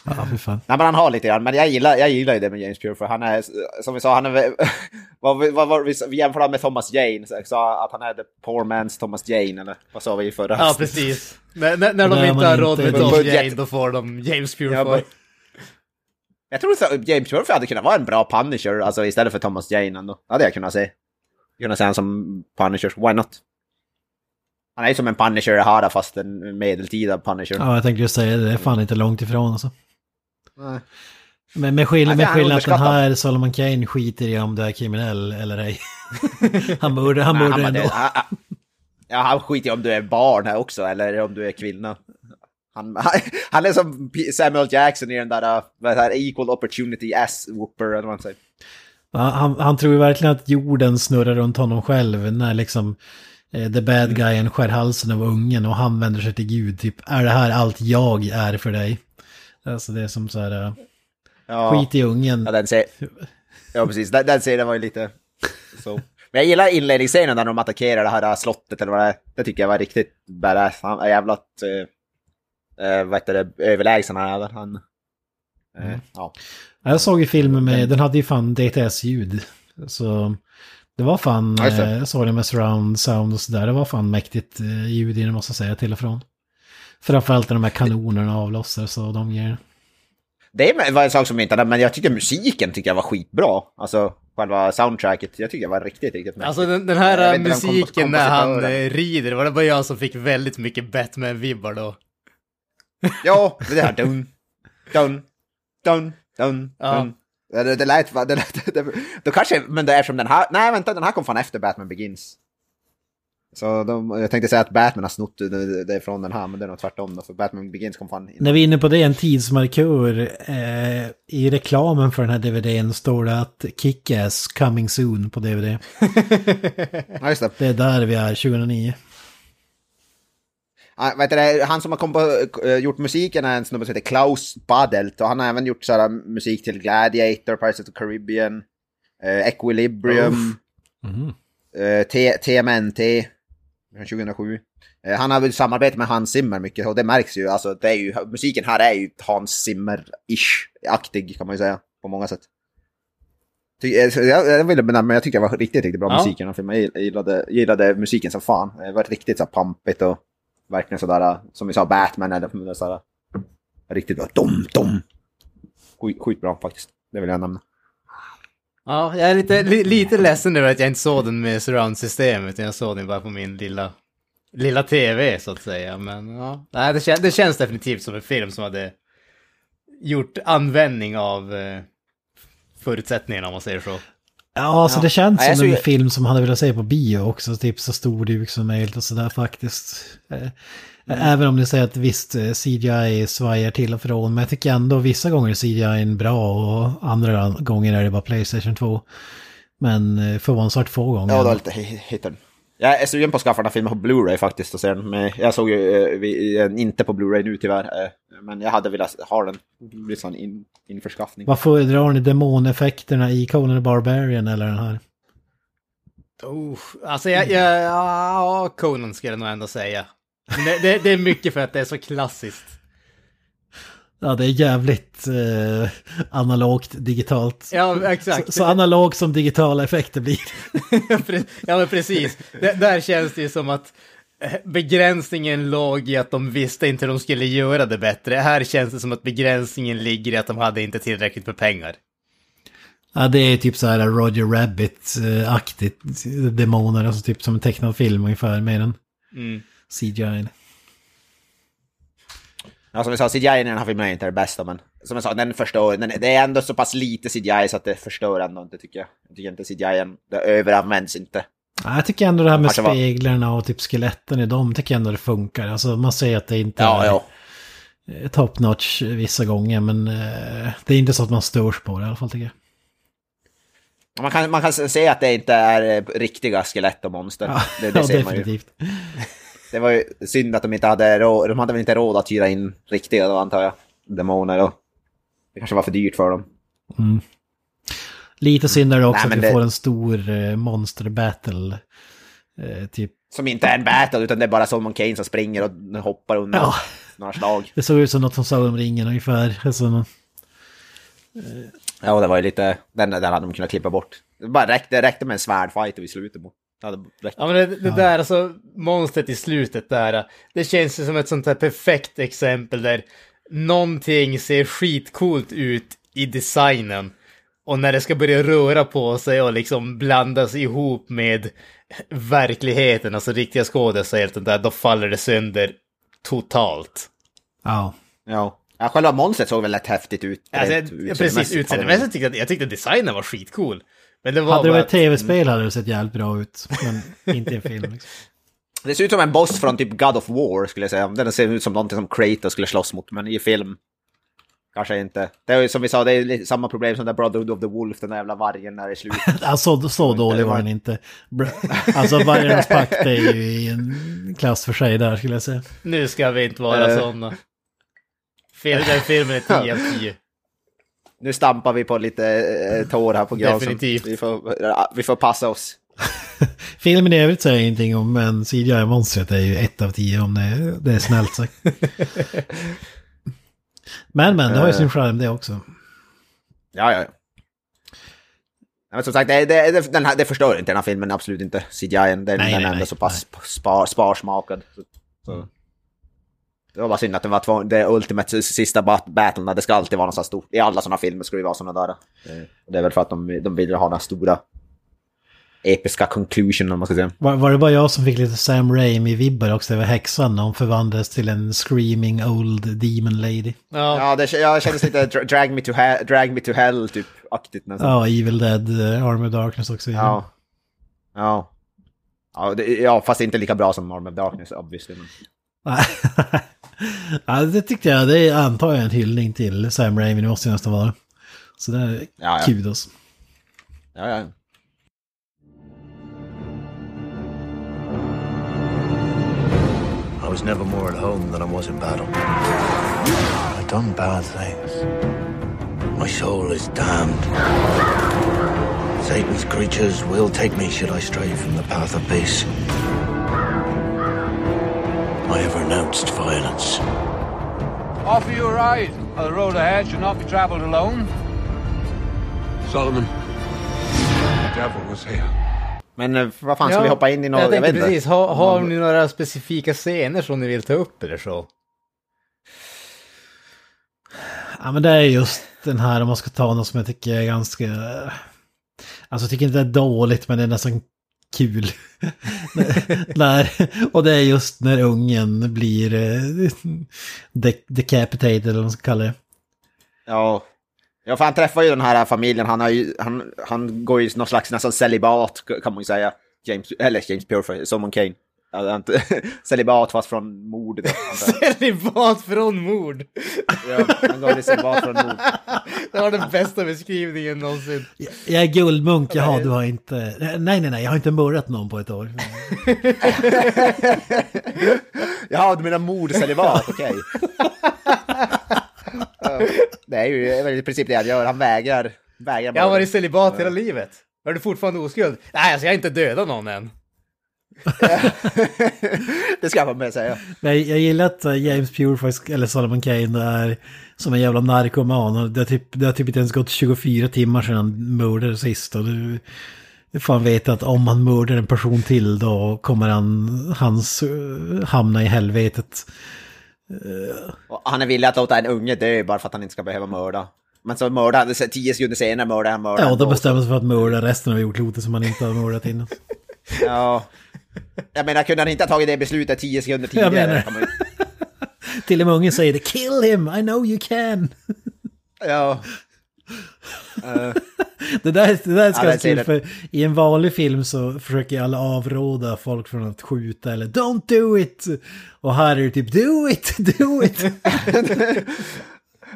Speaker 2: Ja, fy fan.
Speaker 3: Nej men han har lite grann, men jag gillar, jag gillar ju det med James Pure för han är, som vi sa, han är <laughs> vad, vi- vad, vad, vi, vi jämför honom med Thomas Jane, så sa att han är the poor man's Thomas Jane, eller vad sa vi i förra
Speaker 1: Ja, precis. <laughs> När, när, när de
Speaker 2: Där
Speaker 1: inte har råd med
Speaker 3: Budget.
Speaker 1: Jane, då får de James
Speaker 3: Ja,
Speaker 1: Purefoy.
Speaker 3: men- Jag tror att James Pure hade kunnat vara en bra Punisher, alltså istället för Thomas Jane ändå. hade jag kunnat se. Se honom som Punisher, why not? Han är ju som en Punisher har fast en medeltida Punisher.
Speaker 2: Ja, jag tänkte just säga det. Det är fan inte långt ifrån alltså.
Speaker 3: Nej.
Speaker 2: Men med skillnad, med
Speaker 3: Alltså, är
Speaker 2: skillnad att den här Solomon Kane skiter i om du är kriminell eller ej. <laughs> han borde, han
Speaker 3: Nej,
Speaker 2: borde ändå.
Speaker 3: det- han- han- Ja, han skiter i om du är barn här också, eller om du är kvinna. Han, <laughs> han, är som Samuel Jackson i den där, uh, vad heter Equal Opportunity ass whooper eller vad man säger.
Speaker 2: Han, han tror ju verkligen att jorden snurrar runt honom själv när liksom eh, the bad guyen skär halsen av ungen och han vänder sig till Gud. Typ, är det här allt jag är för dig? Alltså det är som så här, eh,
Speaker 3: Ja,
Speaker 2: skit i ungen.
Speaker 3: ja den ser, ja precis, den, den scenen var ju lite så. Men jag gillar inledningsscenen när de attackerar det här slottet eller vad det är. Det tycker jag var riktigt badass. Han är jävligt, uh, uh, vad heter det, överlägsen han är. Han, eh, ja.
Speaker 2: Ja, Jag såg ju filmen med, den hade ju fan DTS-ljud. Så det var fan, eh, jag såg det med surround sound och sådär. Det var fan mäktigt eh, ljud i den måste jag säga till och från. Framförallt när de här kanonerna avlossar så de ger...
Speaker 3: Det var en sak som jag inte hade, men jag tycker musiken tycker jag var skitbra. Alltså, själva soundtracket. Jag tycker det var riktigt, riktigt mäktigt.
Speaker 1: Alltså den, den här musiken när han rider, var det bara jag som fick väldigt mycket Batman-vibbar då?
Speaker 3: Ja, det där dun, dun, dun, dun,
Speaker 1: Ja.
Speaker 3: dun. Det, det, lät... Det, lät <laughs> det, då kanske... Men det är eftersom den här... Nej, vänta, den här kom fan efter Batman Begins. Så de, jag tänkte säga att Batman har snott det, det, från den här, men det är nog tvärtom då, för Batman Begins kom fan.
Speaker 2: När vi är inne på det, en tidsmarkör. Eh, I reklamen för den här DVDn står det att Kick-Ass coming soon på DVD. <laughs>
Speaker 3: Ja, just det.
Speaker 2: Det är där vi är 2009.
Speaker 3: Ah, vet du, han som har kom på, eh, gjort musiken är en snubbe som heter Klaus Badelt och han har även gjort sådär, musik till Gladiator, Pirates of the Caribbean, eh, Equilibrium,
Speaker 2: Mhm.
Speaker 3: eh, TMNT från 2007. Eh, han har väl samarbetat med Hans Zimmer mycket och det märks ju. Alltså, det är ju musiken här är ju Hans Zimmer-ish-aktig kan man ju säga på många sätt. Eh, jag, jag ville benämna, jag tycker det var riktigt, riktigt bra
Speaker 1: Ja.
Speaker 3: musik i den filmen. Jag gillade, gillade musiken som fan. Det var riktigt så pampigt och verkligen sådär, äh, som vi sa, Batman eller sådär. Riktigt bra. Dom, dom. Skit, skitbra faktiskt. Det vill jag nämna.
Speaker 1: Ja, jag är lite, li, lite ledsen över att jag inte såg den med surround-system, utan jag såg den bara på min lilla, lilla tv, så att säga. Men ja, nej, det, kän, det känns definitivt som en film som hade gjort användning av eh, förutsättningarna, om man säger så.
Speaker 2: Ja, alltså
Speaker 3: Ja.
Speaker 2: det känns
Speaker 3: Nej, jag
Speaker 2: som en film som han hade velat se på bio också. Typ så stor duk som möjligt och sådär faktiskt. Eh, Även om ni säger att visst eh, CGI svajar till och från. Men jag tycker ändå vissa gånger är CGI bra och andra gånger är det bara Playstation 2. Men eh, förvånansvärt få gånger.
Speaker 3: Ja, det var lite hi- hitten. Jag är sugen på att skaffa den här filmen på Blu-ray faktiskt och se den. Men jag såg ju inte på Blu-ray nu tyvärr. Men jag hade velat ha den. Sån in, införskaffning.
Speaker 2: Vad föredrar ni, demoneffekterna i Conan the Barbarian eller den här?
Speaker 1: Oh, alltså jag, jag, ja, Conan skulle jag nog ändå säga. Det, det, det är mycket för att det är så klassiskt.
Speaker 2: Ja, det är jävligt eh, analogt digitalt.
Speaker 1: Ja, exakt.
Speaker 2: Så, så analog som digitala effekter blir. <laughs>
Speaker 1: ja, men precis. Det, där känns det ju som att begränsningen låg i att de visste inte hur de skulle göra det bättre. Här känns det som att begränsningen ligger i att de hade inte tillräckligt med pengar.
Speaker 2: Ja, det är typ så här Roger Rabbit-aktigt demoner, alltså typ som en tecknad film ungefär, mer än
Speaker 1: Mm.
Speaker 2: CGI.
Speaker 3: Ja, som vi sa, CGI i den här filmen är inte det bästa, men som jag sa, den förstör. Den, det är ändå så pass lite CGI så att det förstör ändå inte, tycker jag. Jag tycker inte CGI, det överanvänds inte.
Speaker 2: Ja, jag tycker ändå det här med speglarna och typ skeletten i dem, tycker jag ändå det funkar. Alltså man säger att det inte
Speaker 3: Ja,
Speaker 2: är
Speaker 3: ja.
Speaker 2: eh, top notch vissa gånger, men eh, det är inte så att man störs på det i alla fall tycker jag.
Speaker 3: Man kan, man kan se att det inte är eh, riktiga skelett och monster.
Speaker 2: Ja,
Speaker 3: det det
Speaker 2: ja
Speaker 3: ser man ju.
Speaker 2: definitivt. <laughs>
Speaker 3: Det var ju synd att de inte hade råd, de hade väl inte råd att hyra in riktiga då antar jag, demoner och det kanske var för dyrt för dem.
Speaker 2: Mm. Lite synd är det också
Speaker 3: Nej,
Speaker 2: att vi
Speaker 3: det-
Speaker 2: får en stor eh, monster battle. Eh, typ.
Speaker 3: Som inte är en battle utan det är bara Solomon Kane som springer och hoppar undan
Speaker 2: Ja.
Speaker 3: några slag.
Speaker 2: Det såg ut som något som Sagan om ringen ungefär. Alltså,
Speaker 3: Ja, det var ju lite, den, den hade de kunnat klippa bort. Det bara räckte, det räckte med en svärdfight och vi slutade mot.
Speaker 1: Ja men det, det där, alltså monstret i slutet där, det känns ju som ett sånt här perfekt exempel där någonting ser skitcoolt ut i designen. Och när det ska börja röra på sig och liksom blandas ihop med verkligheten, alltså riktiga och helt där, då faller det sönder totalt.
Speaker 2: ja.
Speaker 3: Ja. ja, själva monstret såg väl rätt häftigt ut.
Speaker 1: Alltså,
Speaker 3: rent
Speaker 1: jag, precis, utseendemässigt tyckte jag, jag tyckte designen var skitcool. Men det var
Speaker 2: Hade det varit tv-spel hade det sett jävligt bra ut. Men <laughs> inte i en film. Liksom.
Speaker 3: Det ser ut som en boss från typ God of War skulle jag säga. Den ser ut som någonting som Kratos skulle slåss mot, men i film kanske inte. Det är som vi sa, det är lite samma problem som där Brotherhood of the Wolf, den där jävla vargen där i slutet. <laughs>
Speaker 2: Alltså så dålig var den inte. Alltså Vargarnas pakt är ju i en klass för sig där skulle jag säga.
Speaker 1: Nu ska vi inte vara
Speaker 3: Eh.
Speaker 1: sådana. Den filmen är <laughs> 10 av 10.
Speaker 3: Nu stampar vi på lite eh, tår här på Granström.
Speaker 1: Definitivt.
Speaker 3: Vi får, vi får passa oss. <laughs>
Speaker 2: Filmen i övrigt säger jag ingenting om, men CGI-monstret är ju ett av tio om det, det är snällt sagt. Men men, det har ju sin charm det också.
Speaker 3: Ja, ja. ja. Men som sagt, det, det, den här, det förstör inte den här filmen, absolut inte. CGI, den,
Speaker 2: Nej,
Speaker 3: den
Speaker 2: nej,
Speaker 3: är ändå så pass spar, sparsmakad. Så, så. Det var bara synd att det var två, det ultimate sista bat- battlen, det ska alltid vara något stort. I alla sådana filmer ska det vara sådana där. Eh, Det är väl för att de, de vill ha den här stora episka conclusion om man ska säga.
Speaker 2: Var, var det bara jag som fick lite Sam Raimi-vibbar också över häxan när hon förvandlades till en screaming old demon lady?
Speaker 1: Ja,
Speaker 3: Ja, det jag kändes lite dra- drag me to, he- drag me to hell typ aktigt nästan.
Speaker 2: Ja, Evil Dead, uh, Army of Darkness också.
Speaker 3: Ja. Ja. Ja, det, ja, fast inte lika bra som Arm of Darkness obviously. Men... <laughs>
Speaker 2: ja, det tyckte jag, det är antar jag en hyllning till Sam Raimi, det måste det nästan vara. Så det är
Speaker 3: Ja, ja.
Speaker 2: kudos.
Speaker 3: Ja, ja.
Speaker 4: Was never more at home than I was in battle. I've done bad things. My soul is damned. Satan's creatures will take me should I stray from the path of peace. I have renounced violence.
Speaker 5: Offer you a ride. The road ahead should not be traveled alone.
Speaker 6: Solomon. The devil was here.
Speaker 3: Men eh, vad fan, ska vi hoppa in i något?
Speaker 1: Jag
Speaker 3: Jag,
Speaker 1: tänkte
Speaker 3: inte.
Speaker 1: precis, har, har ni några specifika scener som ni vill ta upp eller så?
Speaker 2: Ja men det är just den här om man ska ta något som jag tycker är ganska... Alltså jag tycker inte det är dåligt men det är nästan kul. <laughs> när, och det är just när ungen blir eh, de- decapitated eller vad man ska kalla det.
Speaker 3: Ja. Ja, för han träffar ju den här familjen. Han, har ju, han, han går ju någon slags nästan celibat, kan man ju säga. James, eller James Pureford, Solomon Kane. <laughs> Celibat fast från mord. jag. <laughs>
Speaker 1: Celibat från mord!
Speaker 3: Ja, han går i celibat från mord.
Speaker 1: Det var den bästa beskrivningen någonsin.
Speaker 2: Jag är guldmunk, jaha du har inte... Nej nej nej, jag har inte mördat någon på ett år. <laughs>
Speaker 3: Jaha, du menar mordcelibat, okej. Ja, det är ju i princip det han gör. Han vägrar. vägrar
Speaker 1: Jag har varit celibat hela livet. Är du fortfarande oskuld? Nej, alltså jag har inte dödat någon än. <laughs>
Speaker 3: det ska jag vara med säga.
Speaker 2: Nej, jag gillar att eh, James Pureford, eller Solomon Kane, är som en jävla narkoman. Och Det har, typ, det har typ inte ens gått 24 timmar sedan han mördade sist. Och du, du fan vet att om han mördar en person till då kommer han hans, eh, hamna i helvetet.
Speaker 3: Och han är villig att låta en unge dö bara för att han inte ska behöva mörda. Men så mördar han, tio sekunder senare mördar han mördar
Speaker 2: Ja, då bestämmer sig för att mörda resten av jordklotet som han inte har mördat innan. <laughs>
Speaker 3: Ja. Jag menar, kunde han inte ha tagit det beslutet tio sekunder tidigare?
Speaker 2: menar-
Speaker 3: man <laughs> ju-
Speaker 2: Till och med ungen säger det, kill him, I know you can.
Speaker 3: Ja.
Speaker 2: Det där, det där ska
Speaker 3: Ja, det.
Speaker 2: för i en vanlig film så försöker alla avråda folk från att skjuta eller don't do it. Och här är det typ do it, <laughs> do it.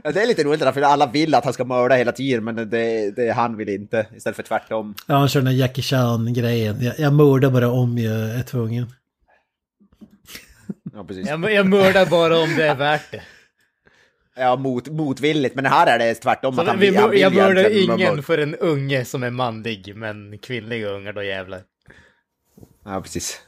Speaker 3: Ja, Det är lite roligt där, för alla vill att han ska mörda hela tiden, men det, det han vill inte. Istället för tvärtom.
Speaker 2: Ja, han kör den här Jackie Chan-grejen. Jag, jag mördar bara om jag är tvungen.
Speaker 3: Ja, precis.
Speaker 1: Jag, jag mördar bara om det är värt det.
Speaker 3: Ja, mot, motvilligt, men här är det tvärtom.
Speaker 1: Så
Speaker 3: att han
Speaker 1: vi,
Speaker 3: han vill
Speaker 1: jag mördar ingen för en unge som är manlig, men kvinnliga ungar då jävlar.
Speaker 3: Ja, precis.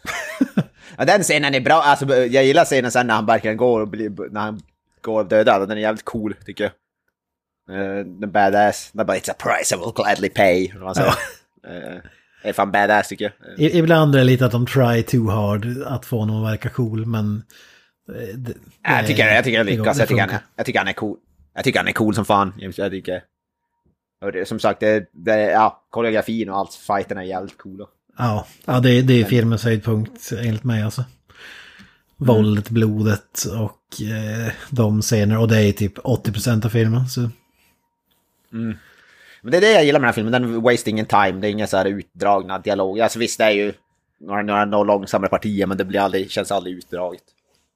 Speaker 3: <laughs> ja, den scenen är bra. Alltså, jag gillar scenen sen när han verkligen går och blir, när han går och dödar. Den är jävligt cool, tycker jag. Uh, den badass. Den bara, it's a price I will gladly pay. <laughs> Eh, Det är fan badass, tycker jag.
Speaker 2: I, ibland är det lite att de try too hard att få honom att verka cool, men... Det,
Speaker 3: Ja, jag tycker, jag tycker
Speaker 2: går-
Speaker 3: lyckas. Jag tycker han, jag tycker han är cool. Jag tycker han är cool som fan. Jag jag tycker... Och det, som sagt, det, det, ja, koreografin och allt, fighten är jävligt coola.
Speaker 2: Ja, ja det, det är filmens höjdpunkt enligt mig alltså. Våldet, blodet och eh, de scener. Och det är typ 80% av filmen. Så.
Speaker 3: Men det är det jag gillar med den här filmen, den wasting in time. Det är inga så här utdragna dialoger. Alltså visst, det är ju några, några, några långsammare partier, men det blir aldrig, känns aldrig utdraget.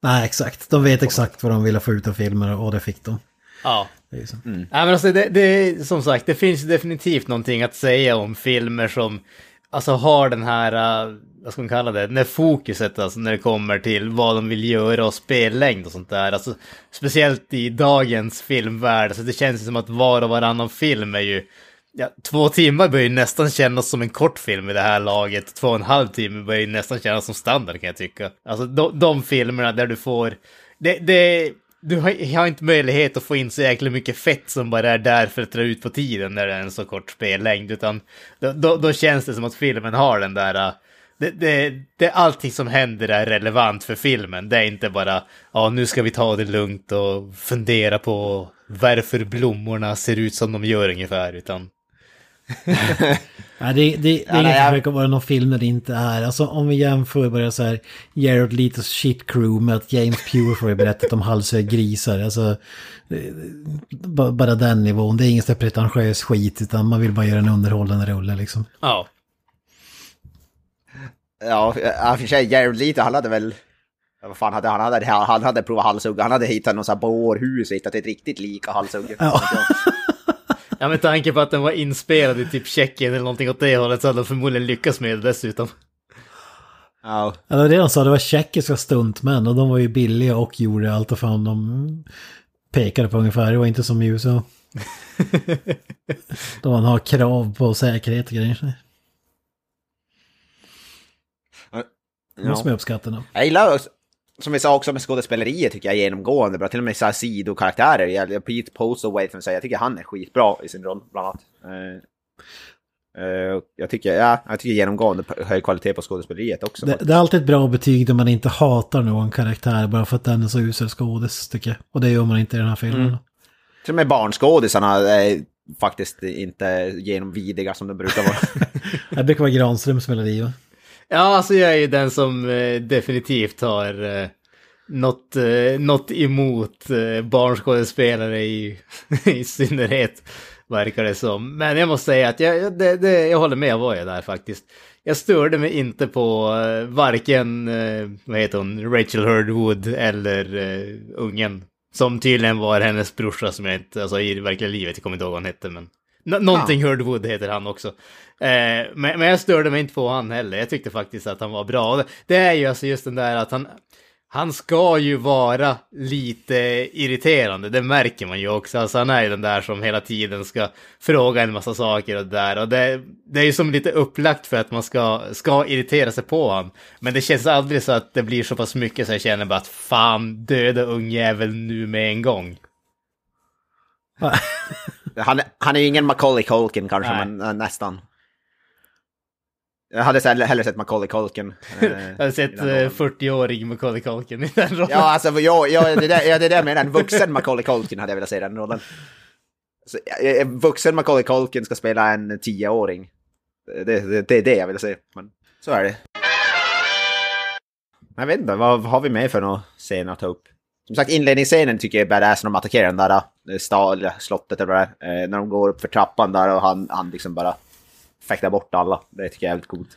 Speaker 2: Nej, exakt. De vet exakt vad de ville få ut av filmer och det fick de.
Speaker 1: Ja.
Speaker 2: Det är så.
Speaker 1: Nej men alltså det, det, som sagt, det finns definitivt någonting att säga om filmer som alltså har den här, uh, vad ska man kalla det, när fokuset alltså när det kommer till vad de vill göra och spellängd och sånt där. Alltså speciellt i dagens filmvärld, alltså det känns som att var och varannan film är ju Ja, två timmar börjar ju nästan kännas som en kort film i det här laget. Två och en halv timme börjar ju nästan kännas som standard kan jag tycka. Alltså de, de filmerna där du får... Det, det, du har, har inte möjlighet att få in så jäkla mycket fett som bara är där för att dra ut på tiden när det är en så kort spellängd. Utan då, då, då känns det som att filmen har den där... Äh, det, det, det, allting som händer är relevant för filmen. Det är inte bara, ja nu ska vi ta det lugnt och fundera på varför blommorna ser ut som de gör ungefär, utan... <laughs>
Speaker 2: Ja, det, det, det är
Speaker 3: Ja,
Speaker 2: inget
Speaker 3: jag-
Speaker 2: försök att vara någon film när det inte är. Alltså om vi jämför bara så här Jared Letos shit crew med att James Purefoy berättat om halshög grisar. Alltså eh, ba- bara den nivån. Det är ingen så pretentiös skit utan man vill bara göra en underhållande rulle liksom.
Speaker 1: Ja.
Speaker 3: Ja, ja, för sig, Jared Leto, han hade väl... Vad fan hade han? Han hade, han hade provat halshugga. Han hade hittat någon sån här bårhus och hittat ett riktigt lika halshugge.
Speaker 2: Ja. <laughs>
Speaker 1: ja, med tanke på att den var inspelad i typ Tjeckien eller någonting åt det hållet så hade de förmodligen lyckats med det dessutom.
Speaker 3: Ja,
Speaker 2: Ja, det var det de sa, det var tjeckiska stuntmän och de var ju billiga och gjorde allt och fan de pekade på ungefär. Det var inte som i USA. Då man har krav på säkerhet och grejer. Det måste man
Speaker 3: ja.
Speaker 2: uppskatta.
Speaker 3: Jag gillar, också- som vi sa också med skådespeleriet tycker jag är genomgående bra. Till och med så här sidokaraktärer. Pete Postlethwaite, jag tycker han är skitbra i sin roll bland annat. Eh, eh, jag, tycker, ja, jag tycker genomgående hög kvalitet på skådespeleriet också.
Speaker 2: Det, det är alltid ett bra betyg när man inte hatar någon karaktär bara för att den är så usel skådis tycker jag. Och det gör man inte i den här filmen.
Speaker 3: Mm. Till och med barnskådisarna är faktiskt inte genomvidiga som de brukar vara. <laughs>
Speaker 2: Det brukar vara Granströms melodi va?
Speaker 1: Ja, alltså jag är ju den som eh, definitivt har eh, något, eh, något emot eh, barnskådespelare i, <laughs> i synnerhet, verkar det som. Men jag måste säga att jag, det, det, jag håller med vad jag där faktiskt. Jag störde mig inte på eh, varken, eh, vad heter hon, Rachel Hurdwood eller eh, ungen. Som tydligen var hennes brorsa som jag inte, alltså i verkliga livet, jag kommer inte ihåg vad han hette men. Nå- någonting Hurdwood heter han också. Eh, men, men jag störde mig inte på han heller. Jag tyckte faktiskt att han var bra. Det- är ju alltså just den där att han, han ska ju vara lite irriterande. Det märker man ju också. Alltså han är ju den där som hela tiden ska fråga en massa saker och det där. Och det, det är ju som lite upplagt för att man ska, ska irritera sig på honom. Men det känns aldrig så att det blir så pass mycket så jag känner bara att fan döda ungjävel nu med en gång. <laughs>
Speaker 3: Han, han är ju ingen Macaulay Culkin kanske,
Speaker 1: Nej.
Speaker 3: men eh, nästan. Jag hade hellre sett Macaulay Culkin. <laughs> eh,
Speaker 1: Jag har sett
Speaker 3: i den rollen.
Speaker 1: eh, 40-årig Macaulay Culkin i den rollen.
Speaker 3: Ja, alltså ja, ja, det, där, ja, det där med en <laughs> vuxen Macaulay Culkin hade jag velat se i den rollen. Så, en vuxen Macaulay Culkin ska spela en tioåring. Det, det, det är det jag vill se, men så är det. Jag vet inte, vad har vi med för några scener att ta upp? Som sagt, inledningsscenen tycker jag är badass när de attackerar den där eh, stad, slottet eller vad det är. Eh, när de går upp för trappan där och han, han liksom bara fäktar bort alla. Det tycker jag är väldigt coolt.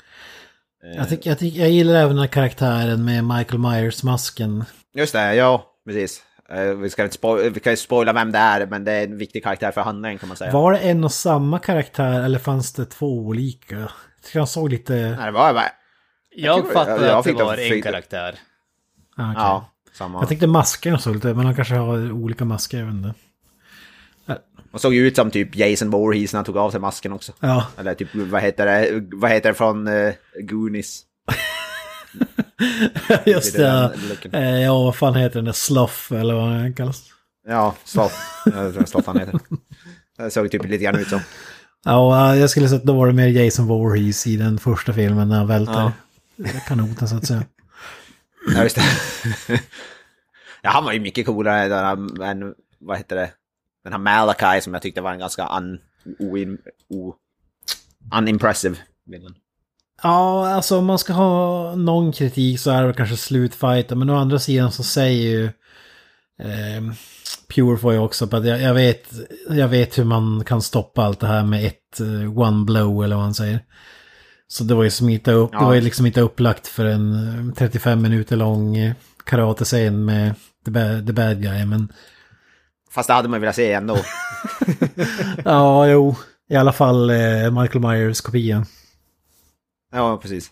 Speaker 2: Jag, tycker, jag, tycker, jag gillar även den här karaktären med Michael Myers-masken.
Speaker 3: Just det, ja, precis. Eh, vi, ska inte spo- vi kan ju spoila vem det är, men det är en viktig karaktär för handlingen kan man säga.
Speaker 2: Var det en och samma karaktär eller fanns det två olika? Jag tycker han såg lite...
Speaker 3: Nej, det var bara...
Speaker 1: Jag
Speaker 3: tror-
Speaker 1: fattade
Speaker 3: jag
Speaker 1: att det var en karaktär.
Speaker 2: Ah, okej.
Speaker 3: Ja, samma.
Speaker 2: Jag tyckte maskerna såg lite, men han kanske har olika masker, jag vet inte.
Speaker 3: Han såg ju ut som typ Jason Voorhees när han tog av sig masken också.
Speaker 2: Ja,
Speaker 3: Eller typ, vad heter det, vad heter det från uh, Goonies? <laughs>
Speaker 2: just
Speaker 3: Det den looken.
Speaker 2: Eh, Ja, vad fan heter den där Sloth eller vad den kallas?
Speaker 3: Ja, tror Sloth han heter. Det såg typ lite grann ut som.
Speaker 2: Ja, jag skulle säga att då var det mer Jason Voorhees i den första filmen när han välter kanoten så att säga.
Speaker 3: Ja, just det. <laughs> ja, han var ju mycket coolare där än, vad heter det, den här Malakai som jag tyckte var en ganska un, oin, o, unimpressive villain.
Speaker 2: Ja, alltså om man ska ha någon kritik så är det väl kanske slutfighten. Men å andra sidan så säger ju eh, Purefoy också på att jag, jag, vet, jag vet hur man kan stoppa allt det här med ett eh, one blow eller vad han säger. Så det var ju som inte upp, det
Speaker 3: Ja.
Speaker 2: var ju liksom inte upplagt för en eh, 35 minuter lång eh, karatescen med the bad, the bad guy. Men
Speaker 3: Fast det hade man velat se ändå. <laughs> <laughs>
Speaker 2: ja, jo, i alla fall eh, Michael Myers kopia.
Speaker 3: Ja, precis.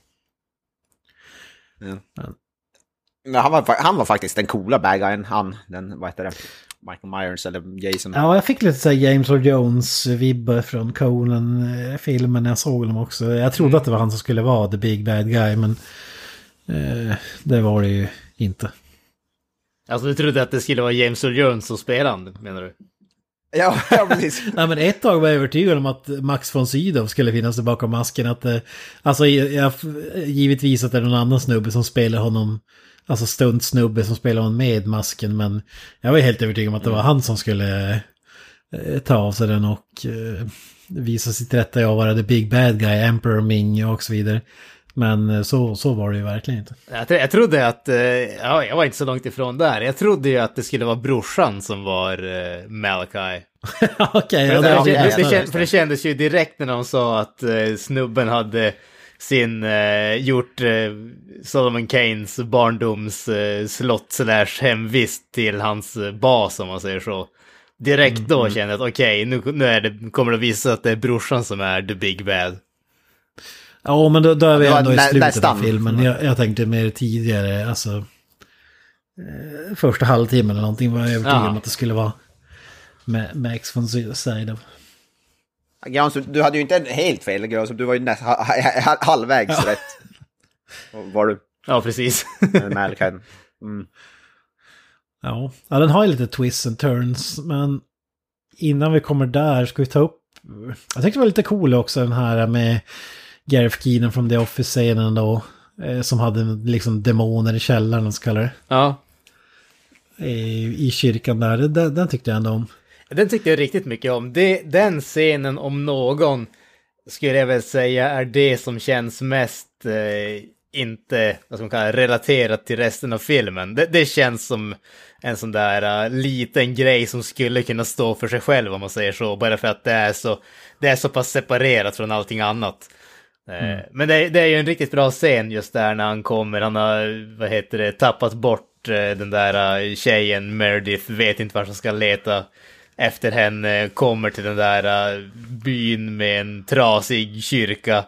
Speaker 3: Ja. Men han, var, han var faktiskt den coola bad guyen, han, den, vad heter det, Michael Myers eller Jason.
Speaker 2: Ja, jag fick lite så här James Earl Jones-vibbar från Conan-filmen när jag såg honom också. Jag trodde att det var han som skulle vara the big bad guy, men eh, det var det ju inte.
Speaker 1: Alltså du trodde att det skulle vara James Earl Jones som spelade menar du? <laughs>
Speaker 3: Ja, ja precis. <laughs>
Speaker 2: Nej men ett tag var jag övertygad om att Max von Sydow skulle finnas där bakom masken. Att, eh, alltså jag, givetvis att det är någon annan snubbe som spelar honom. Alltså stuntsnubbe som spelar honom med masken. Men jag var helt övertygad om att det var han som skulle eh, ta av sig den och eh, visa sitt rätta jag vara the big bad guy, Emperor Ming och så vidare. Men eh, så, så var det ju verkligen inte.
Speaker 1: Jag, jag trodde att, ja, jag var inte så långt ifrån där. Jag trodde ju att det skulle vara brorsan som var eh, Malachi. <laughs>
Speaker 2: Okej, ja,
Speaker 1: För
Speaker 2: det
Speaker 1: det, det, det, kändes ju direkt när de sa att eh, snubben hade sin, eh, gjort eh, Solomon Keynes barndoms eh, slott slash hemvist till hans eh, bas om man säger så. Direkt
Speaker 2: Mm,
Speaker 1: då kände jag att okej, nu, nu är det, kommer det visa att det är brorsan som är the big bad.
Speaker 2: Ja, men då, då är vi ändå i slutet av filmen. Jag, jag tänkte mer tidigare, alltså... Eh, första halvtimmen eller någonting var jag övertygad
Speaker 1: Ja.
Speaker 2: om att det skulle vara med Max von Sydow.
Speaker 3: Granström, du hade ju inte helt fel, Granström. Du var ju näst, ha, ha, ha, halvvägs rätt. Var du
Speaker 1: Ja, precis.
Speaker 3: Malachite. Mm.
Speaker 2: Ja. ja, den har ju lite twists and turns, men innan vi kommer där ska vi ta upp... Jag tyckte det var lite cool också den här med Gareth Keenan från The Office-scenen då. eh, Som hade liksom demoner i källaren, så kallar det.
Speaker 1: ja.
Speaker 2: I, I kyrkan där, den, den tyckte jag ändå om.
Speaker 1: Den tyckte jag riktigt mycket om. Det, den scenen om någon skulle jag väl säga är det som känns mest eh, inte, vad ska man kalla relaterat till resten av filmen. Det, det känns som en sån där uh, liten grej som skulle kunna stå för sig själv om man säger så, bara för att det är så, det är så pass separerat från allting annat. Eh, Men det, det är ju en riktigt bra scen just där när han kommer, han har, vad heter det, tappat bort eh, den där eh, tjejen, Meredith, vet inte vart han ska leta efter henne, kommer till den där eh, byn med en trasig kyrka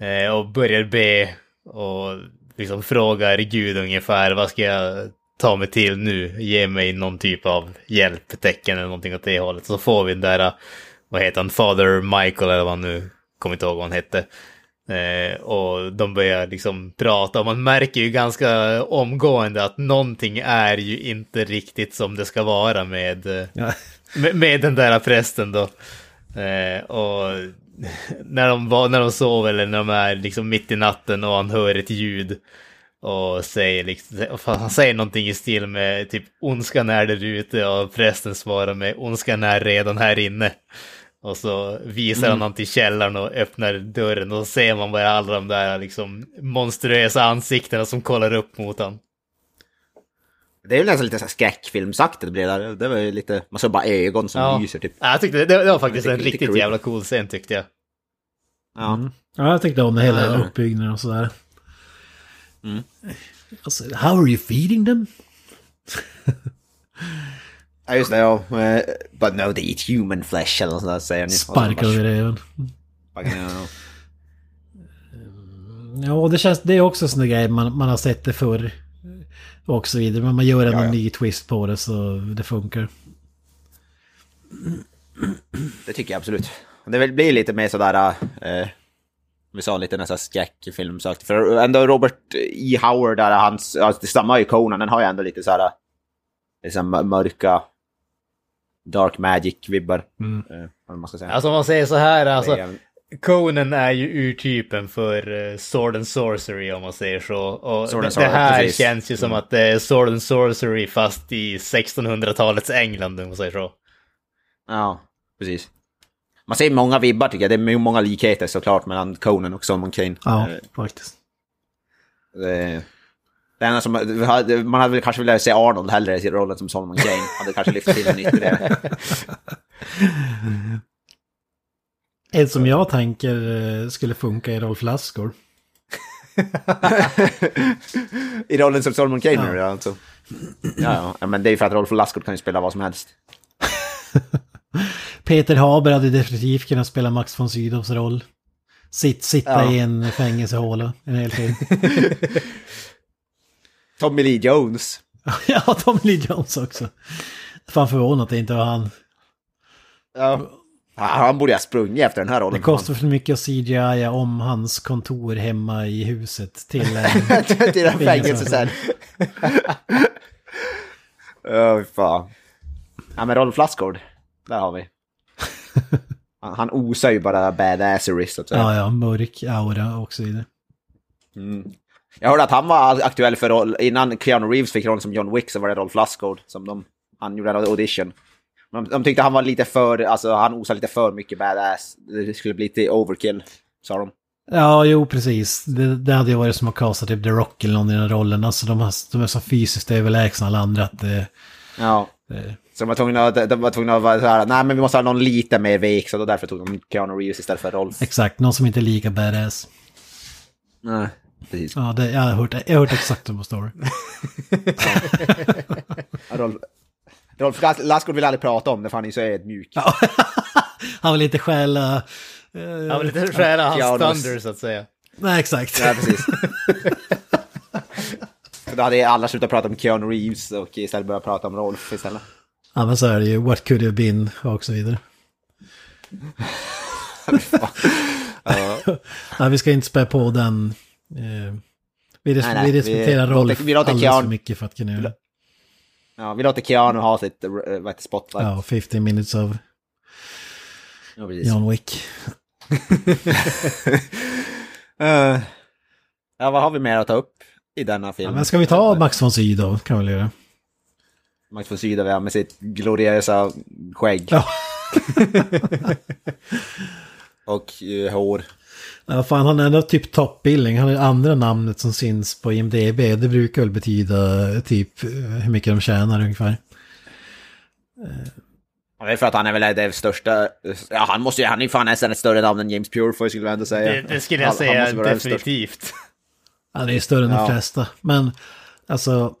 Speaker 1: eh, och börjar be och liksom frågar Gud ungefär vad ska jag ta mig till nu, ge mig någon typ av hjälptecken eller någonting åt det hållet. Så får vi den där, eh, vad heter han, Father Michael eller vad han nu, kommer inte ihåg vad han hette. Eh, och de börjar liksom prata och man märker ju ganska omgående att någonting är ju inte riktigt som det ska vara med,
Speaker 2: Ja
Speaker 1: med, med den där prästen då. Eh, och <laughs> när de, var, när de sover eller när de är liksom mitt i natten och han hör ett ljud och säger liksom, han säger någonting i stil med typ ondskan är där ute och prästen svarar med ondskan är redan här inne. Och så visar han han till källaren och öppnar dörren och så ser man bara alla de där liksom monstruösa ansiktena som kollar upp mot han.
Speaker 3: Det är ju nästan lite så här skräckfilmsaktigt det blir där. Det var ju lite, man såg bara ögon som
Speaker 1: Ja.
Speaker 3: lyser typ.
Speaker 1: Ja, jag tyckte det, det var faktiskt
Speaker 3: Lite-
Speaker 1: en riktigt
Speaker 3: creepy.
Speaker 1: jävla cool scen tyckte jag.
Speaker 3: Ja.
Speaker 2: Ja, jag tyckte om det hela
Speaker 3: Ja.
Speaker 2: uppbyggnaden och sådär. Alltså, how are you feeding them?
Speaker 3: ja, just det. Ja. Eh, But no, they eat human flesh eller något sånt där säger ni.
Speaker 2: Sparkar.
Speaker 3: Sparkar ner, ja.
Speaker 2: Ja, och det känns, det är också en sån där grej man, man har sett det förr. Och så vidare, men man gör en
Speaker 3: Ja, ja.
Speaker 2: ny twist på det så det funkar.
Speaker 3: Det tycker jag absolut. Det väl- blir lite mer sådär... Eh, vi sa lite nästan skräckfilmsaktigt. För ändå Robert E. Howard, där hans... Alltså, samma i Conan, den har ju ändå lite såhär... Liksom mörka... Dark Magic-vibbar.
Speaker 2: Mm.
Speaker 3: Eh, man ska säga.
Speaker 1: Alltså om man säger så här, alltså. Conan är ju urtypen för eh, Sword and Sorcery om man säger så. Och
Speaker 3: Sword
Speaker 1: det,
Speaker 3: and
Speaker 1: det här
Speaker 3: precis.
Speaker 1: känns ju som
Speaker 3: Mm.
Speaker 1: att det är Sword and Sorcery fast i 1600-talets England om man säger så.
Speaker 3: Ja, precis. Man ser många vibbar tycker jag. Det är många likheter såklart mellan Conan och Solomon Kane.
Speaker 2: Ja,
Speaker 3: Eh,
Speaker 2: faktiskt.
Speaker 3: Det, det enda som, man hade väl kanske velat se Arnold hellre i rollen som Solomon Kane. Hade kanske lyft till den ytterligare. <laughs>
Speaker 2: En som jag tänker eh, skulle funka i Rolf Lassgård. <laughs>
Speaker 3: I rollen som Solomon Kane
Speaker 2: Ja.
Speaker 3: alltså. Ja, ja. men det är ju för att Rolf Lassgård kan ju spela vad som helst. <laughs>
Speaker 2: Peter Haber hade definitivt kunnat spela Max von Sydows roll. Sitt, sitta
Speaker 3: Ja.
Speaker 2: i en fängelsehåla en hel film. <laughs>
Speaker 3: Tommy Lee Jones.
Speaker 2: ja, Tom Lee Jones också. Fan förvånat att det inte var han.
Speaker 3: Ja. Han borde ha sprungit efter den här rollen.
Speaker 2: Det kostar för mycket att CGI om hans kontor hemma i huset till en... <laughs>
Speaker 3: till den <laughs> fängelse sen. <laughs> Ja, fy fan. Ja, men Rolf Lassgård. där har vi. Han, han osar ju bara badassery så att säga.
Speaker 2: Ja, ja, mörk aura och så vidare.
Speaker 3: Mm. Jag hörde att han var aktuell för roll, innan Keanu Reeves fick rollen som John Wick så var det Rolf Lassgård som de, han gjorde en audition. De, de tyckte han var lite för, alltså han osade lite för mycket badass. Det skulle bli lite overkill, sa de.
Speaker 2: Ja, jo precis. Det, det hade ju varit som att kasta typ The Rock eller någon i den rollen. Alltså de, har, de är så fysiskt överlägsna alla andra att det...
Speaker 3: Ja.
Speaker 2: det
Speaker 3: Så de var tvungna att, de var tvungna att vara så här, nej men vi måste ha någon lite mer vek, så då därför tog de Keanu Reeves istället för Rolf.
Speaker 2: exakt, någon som inte är lika badass.
Speaker 3: Nej, precis.
Speaker 2: Ja, det, jag, har hört, jag har hört exakt samma story. <laughs>
Speaker 3: Ja, Rolf, Rolf Lassgård vill aldrig prata om det för han är så ödmjuk. <laughs>
Speaker 2: Han vill inte stjäla... eh,
Speaker 1: Han vill inte stjäla hans
Speaker 3: Keanus.
Speaker 1: thunder så att säga.
Speaker 2: Nej, exakt.
Speaker 3: Ja, precis. <laughs> Så då hade alla slutat prata om Keanu Reeves och istället börjat prata om Rolf istället.
Speaker 2: Ja, men så är det ju. What could have been och så vidare. Nej, <laughs> vi ska inte spä på den. Eh, vi, res-
Speaker 3: Nej, nej,
Speaker 2: vi respekterar
Speaker 3: vi-
Speaker 2: Rolf
Speaker 3: vi
Speaker 2: alldeles för mycket för att kunna göra det.
Speaker 3: Ja, vi låter Keanu ha sitt eh, vad heter, spotlight.
Speaker 2: Ja, 50 minutes of
Speaker 3: Ja, precis.
Speaker 2: John Wick. <laughs>
Speaker 3: Eh, ja, vad har vi mer att ta upp i denna
Speaker 2: Ja,
Speaker 3: film?
Speaker 2: men ska vi ta Max von Sydow? Kan vi väl göra.
Speaker 3: Max von Sydow med sitt gloriösa skägg
Speaker 2: Ja. <laughs>
Speaker 3: och eh, hår.
Speaker 2: Ja, fan, han är ändå typ toppbilling. Han är det andra namnet som syns på IMDB. Det brukar väl betyda typ eh, hur mycket de tjänar ungefär.
Speaker 3: Ja, Det är för att han är väl det största, ja han måste ju, han är ju fan nästan ett större namn än James Purefoy skulle jag ändå säga.
Speaker 1: Det, det skulle jag
Speaker 3: Han- han
Speaker 1: säga
Speaker 3: största.
Speaker 1: definitivt.
Speaker 2: Det är större än
Speaker 3: Ja.
Speaker 2: de flesta. Men alltså,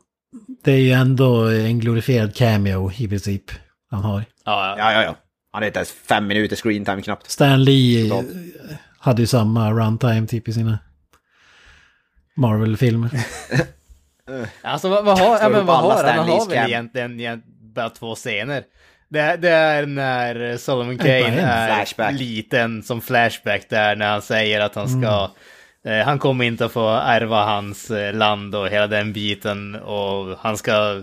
Speaker 2: det är ju ändå en glorifierad cameo i princip han har.
Speaker 1: Ja, ja.
Speaker 3: Ja, ja. Han är inte ens fem minuter screen time knappt.
Speaker 2: Stan Lee eh,
Speaker 3: Totalt.
Speaker 2: Hade ju samma runtime typ i sina Marvel-filmer. <laughs>
Speaker 1: Alltså vad, vad har, ja, men vad
Speaker 3: alla
Speaker 1: har han? Han har väl egentligen, egentligen bara två scener. Det, det är när Solomon Kane är
Speaker 3: flashback.
Speaker 1: liten som flashback där när han säger att han ska eh, han kommer inte att få ärva hans eh, land och hela den biten och han ska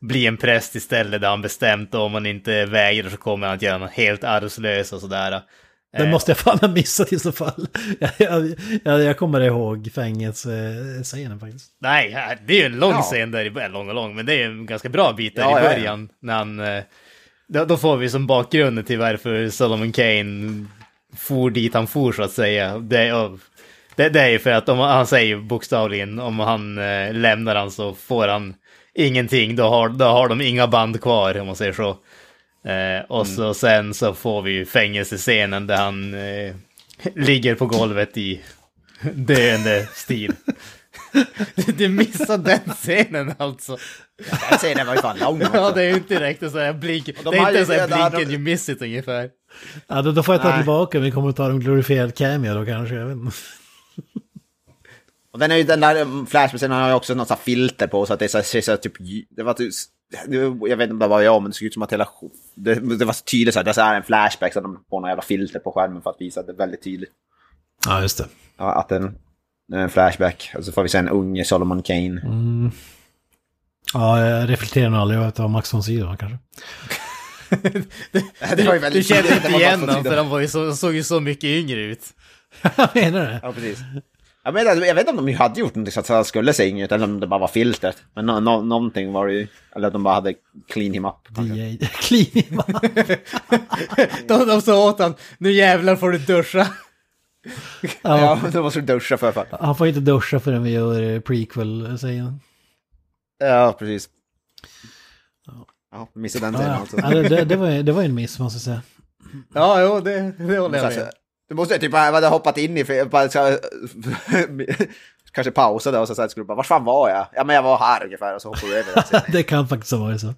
Speaker 1: bli en präst istället där han bestämt och om han inte vägrar så kommer han att göra honom helt arvslös och sådär.
Speaker 2: Den måste jag fan ha missat i så fall. <laughs> Jag, jag, jag, kommer ihåg fängelsescenen faktiskt.
Speaker 1: Nej, det är ju en lång
Speaker 3: Ja.
Speaker 1: scen där i början, lång och lång, men det är en ganska bra bit där
Speaker 3: Ja,
Speaker 1: i
Speaker 3: ja, ja.
Speaker 1: början. När han, eh, då, då får vi som bakgrunden till varför Solomon Kane for dit han for så att säga. Det, och, det, det är ju för att om han säger bokstavligen om han eh, lämnar han så får han ingenting. Då har, då har de inga band kvar om man säger så. Eh, och så sen så får vi ju fängelsescenen där han eh, ligger på golvet i döende stil. <laughs> Du- missade den scenen alltså.
Speaker 3: Den scenen var ju fan lång.
Speaker 1: Ja, det är ju inte direkt en sån här blink.
Speaker 3: de
Speaker 1: Det är inte sån här
Speaker 3: ja,
Speaker 1: blink
Speaker 3: de-
Speaker 1: and you miss it ungefär.
Speaker 2: Ja, då, då får jag ta
Speaker 3: Nej.
Speaker 2: tillbaka, vi kommer att ta en glorifierad cameo då kanske. Jag vet inte.
Speaker 3: Och den, är ju, den där um, flashbacken har ju också något sånt filter på så att det är så, ser så här, typ, det var typ, jag vet inte om det var jag, men det såg ut som att hela, det, det var så tydligt så här, det är en flashback så de får några jävla filter på skärmen för att visa att det är väldigt tydligt.
Speaker 2: Ja, just det.
Speaker 3: Ja, att är en flashback. Och så får vi se en unge Solomon Kane.
Speaker 2: Ja, jag reflekterar nog aldrig över att det var Max von Sydow kanske.
Speaker 3: det <laughs> var ju
Speaker 1: Du
Speaker 3: väldigt
Speaker 1: kände inte igen honom för han var ju så, såg ju så mycket yngre ut. <laughs>
Speaker 2: Jag menar det.
Speaker 3: Ja, precis. Jag, menar, jag vet inte om de hade gjort någonting så att han skulle se yngre ut, eller om det bara var filtret. Men no, no, någonting var det ju, eller att de bara hade clean him up. kanske.
Speaker 2: DJ <laughs> Clean <laughs>
Speaker 1: De, de sa åt han, nu jävlar får du duscha.
Speaker 2: ja,
Speaker 3: Ja, det måste du duscha för. fan.
Speaker 2: Han får inte duscha förrän vi gör eh, prequel, säger han.
Speaker 3: Ja, precis. Ja, missade den
Speaker 2: ja.
Speaker 3: alltså.
Speaker 2: Ja, det, det, det, var, det var en miss, måste jag säga.
Speaker 1: Ja, jo, det, det håller jag med.
Speaker 3: Du måste typ ha hoppat in i, bara, så, <laughs> kanske pausade och så, så här, skulle du bara, var fan var jag? Ja men jag var här ungefär och så hoppade du över <laughs>
Speaker 2: det kan faktiskt ha varit så. Eh,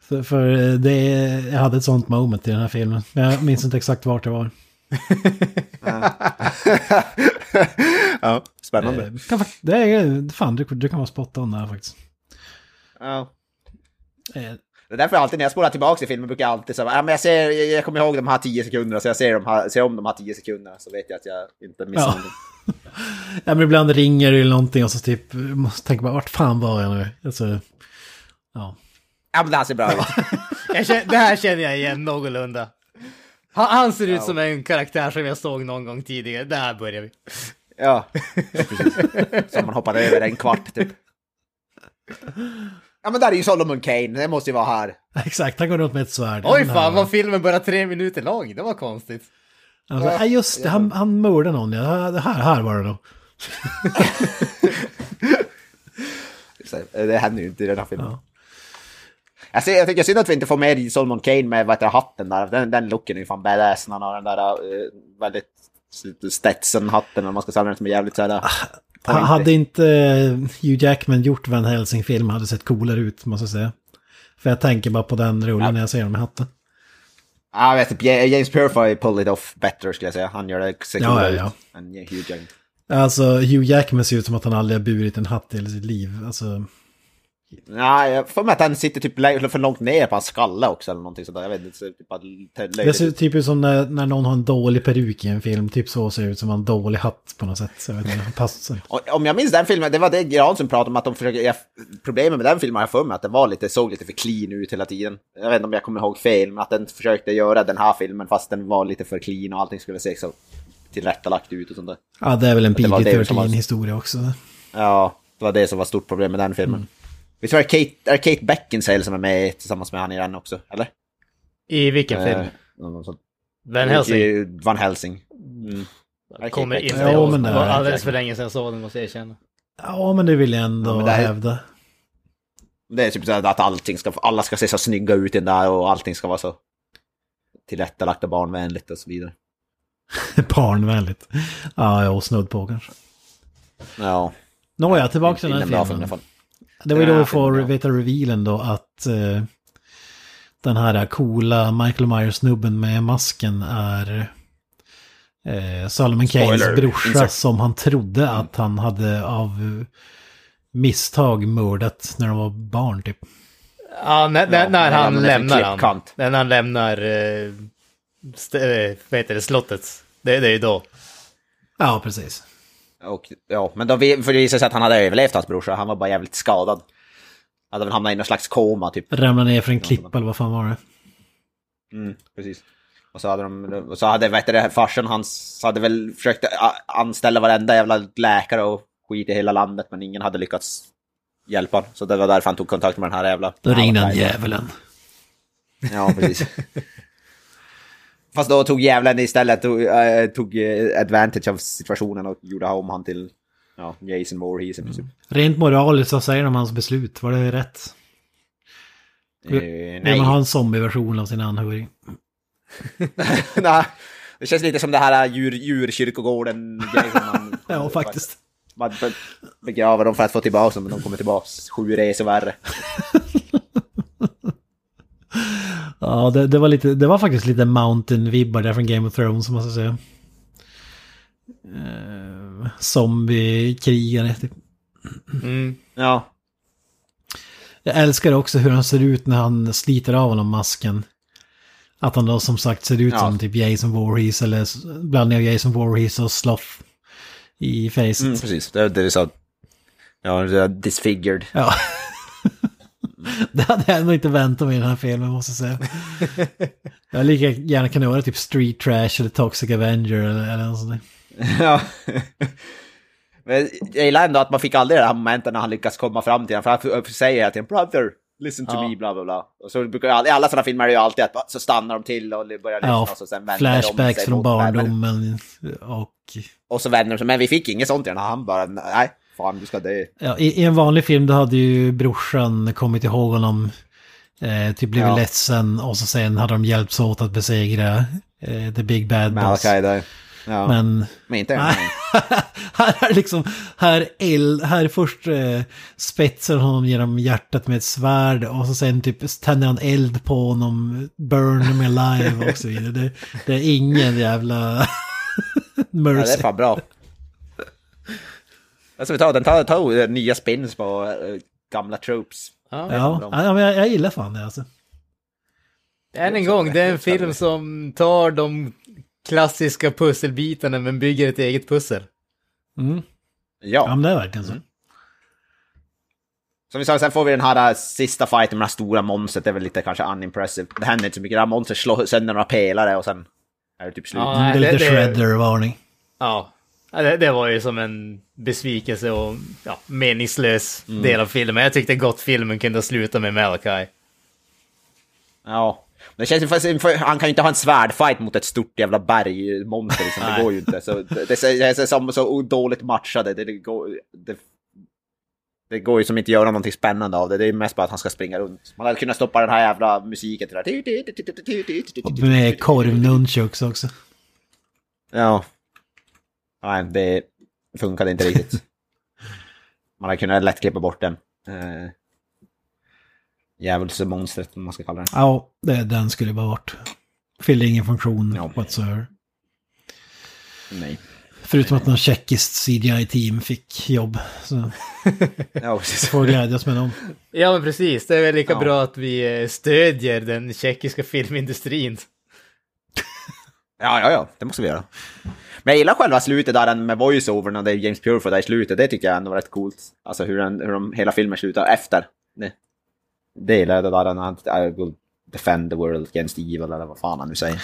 Speaker 2: För, för eh, det, jag hade ett sånt moment i den här filmen. Men jag minns inte exakt vart det var. <laughs>
Speaker 3: ja, spännande.
Speaker 2: Eh, Kan, det är, fan, du, du kan vara spot on där faktiskt.
Speaker 3: Ja. Det är därför jag alltid när jag spolar tillbaka i filmen brukar jag alltid säga, ja men jag ser, jag, jag kommer ihåg de här tio sekunderna så jag ser, de här, ser om de här tio sekunderna så vet jag att jag inte missar
Speaker 2: Ja.
Speaker 3: någonting. <laughs>
Speaker 2: Ja, men ibland ringer det eller någonting och så typ måste tänka bara vart fan var jag nu? Alltså, ja.
Speaker 3: Ja men det här ser bra ut. <laughs>
Speaker 1: Känner, det här känner jag igen någorlunda. Han, han ser ut som en karaktär som jag såg någon gång tidigare. Där börjar vi. <laughs>
Speaker 3: Ja, precis. Som man hoppade över en kvart typ. Ja men där är ju Solomon Kane, det måste ju vara här. <laughs>
Speaker 2: Exakt, han går runt med ett svärd.
Speaker 1: Oj fan,
Speaker 2: här-
Speaker 1: var filmen bara tre minuter lång? Det var konstigt.
Speaker 2: Alltså, ja, just det, han, han mördade någon. Ja, det här, här var det
Speaker 3: eh, <laughs> Det händer ju inte i den här filmen. Jag, ser, jag tycker synd att vi inte får med Solomon Kane med vad heter, hatten där. Den, den looken är ju fan badass han har den där uh, väldigt Stetson-hatten eller vad man ska säga den som är jävligt såhär...
Speaker 2: Ha- Hade inte Hugh Jackman gjort Van Helsing-film hade sett coolare ut, måste jag säga. För jag tänker bara på den rullen när jag ser honom i hatten.
Speaker 3: Ja, jag vet inte, James Purify pull it off better skulle jag säga. Han gör det ser
Speaker 2: Ja,
Speaker 3: coolare
Speaker 2: ja, ja.
Speaker 3: ut än Hugh Jackman.
Speaker 2: Alltså, Hugh Jackman ser ut som att han aldrig har burit en hatt i hela sitt liv. Alltså,
Speaker 3: Nej, jag får mig att den sitter typ för långt ner på hans skalle också eller någonting sådär. Jag vet inte, så typ
Speaker 2: det ser typ ut som när, när någon har en dålig peruk i en film. Typ så ser det ut som en dålig hatt på något sätt. Så jag vet inte, passar
Speaker 3: Om jag minns den filmen, det var det Jansson pratade om att de försöker... Jag, problemet med den filmen har jag för mig att den var lite, såg lite för clean ut hela tiden. Jag vet inte om jag kommer ihåg fel, men att den försökte göra den här filmen fast den var lite för clean och allting skulle se så tillrättalagt ut och sånt där.
Speaker 2: Ja, det är väl en
Speaker 3: det var det som var-
Speaker 2: PG-13-historia också.
Speaker 3: Ja, det var det som var stort problem med den filmen.
Speaker 2: Mm.
Speaker 3: Visst var det Kate, är det Kate Beckinsale som är med tillsammans med han i den också, eller?
Speaker 1: I vilken film?
Speaker 3: Eh,
Speaker 1: Van Helsing?
Speaker 3: Van Helsing. Mm.
Speaker 1: Kommer inte
Speaker 2: Ja,
Speaker 1: ihåg.
Speaker 2: men
Speaker 1: Det var alldeles för länge sedan jag såg den, måste jag erkänna.
Speaker 2: Ja, men det vill jag ändå
Speaker 3: Ja, men det här-
Speaker 2: hävda.
Speaker 3: Det är typ så att allting ska, alla ska se så snygga ut i den där och allting ska vara så tillrättalagt och barnvänligt och så vidare. <laughs>
Speaker 2: Barnvänligt. Ja, jag snudd på kanske.
Speaker 3: Ja.
Speaker 2: Nåja, tillbaka till den
Speaker 3: Inte
Speaker 2: här filmen. Det var ju då
Speaker 3: här
Speaker 2: vi får veta revealen då att eh, den här coola Michael Myers-snubben med masken är eh, Solomon Kanes
Speaker 3: Spoiler.
Speaker 2: brorsa
Speaker 3: Insert.
Speaker 2: som han trodde att han hade av misstag mördat när de var barn typ.
Speaker 1: Ja, när, när, när
Speaker 3: ja,
Speaker 1: han lämnar han. När han lämnar, eh, st- eh, vad heter det, slottet. Det, det är ju då.
Speaker 2: Ja, precis.
Speaker 3: Och, ja, men då vi- för det visade sig att han hade överlevt hans brorsa, han var bara jävligt skadad. Hade väl hamnat i någon slags koma typ.
Speaker 2: Ramlade ner för en klippa eller vad fan var det?
Speaker 3: Mm, precis. Och så hade de, så hade, vet du, farsan hans hade väl försökt a- anställa varenda jävla läkare och skit i hela landet, men ingen hade lyckats hjälpa honom. Så det var därför han tog kontakt med den här jävla...
Speaker 2: Då ringde han djävulen.
Speaker 3: Ja, precis. <laughs> Fast då tog djävulen istället tog, eh, tog eh, advantage av situationen och gjorde om han till ja, Jason Voorhees i princip.
Speaker 2: Rent moraliskt, vad säger de om hans beslut? Var det rätt? Vill
Speaker 3: nej.
Speaker 2: man ha en zombieversion av sin anhörig? <laughs>
Speaker 3: nej. Det känns lite som det här djur, djurkyrkogården man... <laughs>
Speaker 2: Ja, faktiskt.
Speaker 3: Man be- begraver dem för att få tillbaka dem, men de kommer tillbaka sju resor värre. <laughs>
Speaker 2: Ja, det, det, var lite, det var faktiskt lite Mountain-vibbar där från Game of Thrones, måste jag säga. Eh, Zombie-krigare, typ.
Speaker 1: Mm.
Speaker 3: Ja.
Speaker 2: Jag älskar också hur han ser ut när han sliter av honom masken. Att han då som sagt ser ut
Speaker 3: Ja.
Speaker 2: som typ Jason Voorhees eller blandning av Jason Voorhees och Sloth i facet.
Speaker 3: Mm, precis. Det är det vi sa. Ja, det är disfigured.
Speaker 2: Ja. <laughs> det hade jag nog inte väntat mig i den här filmen måste jag säga. <laughs> jag lika gärna kan göra typ Street Trash eller Toxic Avenger eller, eller något sånt där.
Speaker 3: ja. Men jag gillar ändå att man fick aldrig det här momentet när han lyckas komma fram till honom. För han säger hela tiden “brother, listen to
Speaker 1: Ja.
Speaker 3: me” bla bla bla. Och så brukar jag, i alla sådana filmer är det ju alltid att så stannar de till och börjar lyssna
Speaker 2: Ja,
Speaker 3: och så sen vänder de
Speaker 2: flashbacks
Speaker 3: sig
Speaker 2: från barndomen och...
Speaker 3: Och så vänder de sig. Men vi fick inget sånt i den här. Han bara “nej, fan du ska dö”.
Speaker 2: Ja, i, I en vanlig film då hade ju brorsan kommit ihåg honom, eh, typ blivit
Speaker 3: Ja.
Speaker 2: ledsen och så sen hade de hjälpts åt att besegra eh, The Big Bad Boss.
Speaker 3: Malachi. Ja. Men,
Speaker 2: Men
Speaker 3: inte <laughs>
Speaker 2: Nej. här är liksom, här, el, här är först eh, spetsar honom genom hjärtat med ett svärd och så sen typ tänder han eld på honom, burn him alive och så vidare. Det, det är ingen jävla <laughs>
Speaker 3: Ja, det
Speaker 2: mercy.
Speaker 3: är fan bra. Alltså, vi tar, den tar, tar eh, nya spins på eh, gamla tropes.
Speaker 1: Ja.
Speaker 2: Ja, ja, men jag, jag gillar fan det alltså.
Speaker 1: Än en gång, det är en film som tar de klassiska pusselbitarna men bygger ett eget pussel.
Speaker 2: Mm.
Speaker 3: Ja.
Speaker 2: Ja, men det är verkligen så.
Speaker 3: Som vi sa, sen får vi den här äh, sista fighten med det här stora monstret, det är väl lite kanske unimpressive. Det händer inte så mycket, det här monstret slår sönder några pelare och sen är det typ slut.
Speaker 1: Ja,
Speaker 2: det är lite shredder-varning.
Speaker 1: Ja, det, det var ju som en besvikelse och ja, meningslös del av filmen. Jag tyckte gott filmen kunde sluta med Malachi.
Speaker 3: Ja. Det känns ju, för han kan ju inte ha en svärdfight mot ett stort jävla bergmonster liksom. Det
Speaker 1: går
Speaker 3: ju inte. Så det, är som så dåligt matchade. Det, det, går, det, det går ju som inte göra någonting spännande av det. Det är mest bara att han ska springa runt. Man hade kunnat stoppa den här jävla musiken till det
Speaker 2: Och
Speaker 3: där.
Speaker 2: med korv-nunchucks också.
Speaker 3: Ja. Nej, det funkade inte riktigt. <laughs> Man hade kunnat lätt klippa bort den. Uh, Djävulsmonstret, om man ska kalla det.
Speaker 2: Ja, det, den skulle bara bort. Fyllde ingen funktion
Speaker 3: Ja.
Speaker 2: whatsoever.
Speaker 3: Nej.
Speaker 2: Förutom att någon tjeckiskt CGI-team fick jobb. Så <laughs>
Speaker 3: Ja, precis.
Speaker 2: får glädjas med dem.
Speaker 1: Ja men precis, det är väl lika
Speaker 3: Ja.
Speaker 1: bra att vi eh, stödjer den tjeckiska filmindustrin.
Speaker 3: Ja, ja, ja, det måste vi göra. Men jag gillar själva slutet där den med voice-overn och det är James Pureford där i slutet. Det tycker jag ändå var rätt coolt. Alltså hur, den, hur de, hela filmen slutar efter. Det, det gillar jag, det där när han I will defend the world against evil eller vad fan han nu säger.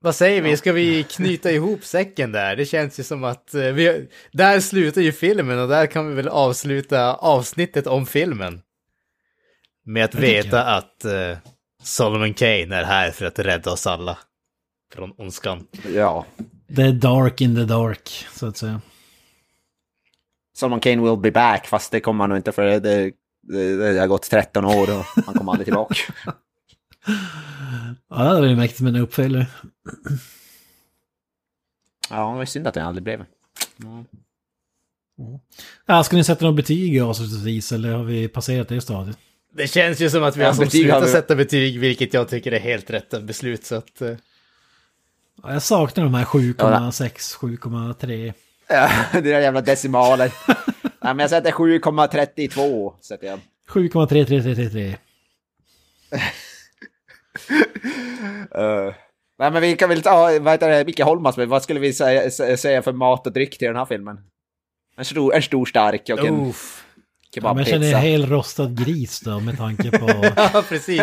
Speaker 1: Vad säger vi, ska vi knyta ihop säcken där? Det känns ju som att eh, vi, där slutar ju filmen och där kan vi väl avsluta avsnittet om filmen. Med att veta att eh, Solomon Kane är här för att rädda oss alla. Från ondskan.
Speaker 3: Ja.
Speaker 2: Är dark in the dark, så att säga.
Speaker 3: Solomon Kane will be back, fast det kommer han nog inte för det, det, det, det har gått 13 år och han kommer aldrig tillbaka. <laughs>
Speaker 2: Ja, det hade varit mäktigt med en uppföljare.
Speaker 3: Ja, det var synd att det aldrig blev.
Speaker 2: Ja, ska ni sätta något betyg avslutningsvis eller har vi passerat det stadiet?
Speaker 1: Det känns ju som att vi
Speaker 3: Ja,
Speaker 1: har som
Speaker 3: betyg har
Speaker 1: slutat
Speaker 3: vi-
Speaker 1: sätta betyg, vilket jag tycker är helt rätt beslut. Så att, eh,
Speaker 2: Ja, jag saknar de här 7,6, 7,3.
Speaker 3: Ja, <laughs> det där jävla decimaler. <laughs> Nej, men jag sätter 7,32. Sätter jag.
Speaker 2: 7,3333.
Speaker 3: Uh, <laughs> nej, men vi kan väl ta, vad heter det, Micke Holmas, vad skulle vi säga, sä- säga för mat och dryck till den här filmen? En stor, en stor stark och en
Speaker 1: Uff.
Speaker 2: Ja, men jag känner
Speaker 3: kebabpizza.
Speaker 2: en hel rostad gris då med tanke på...
Speaker 1: Ja, precis.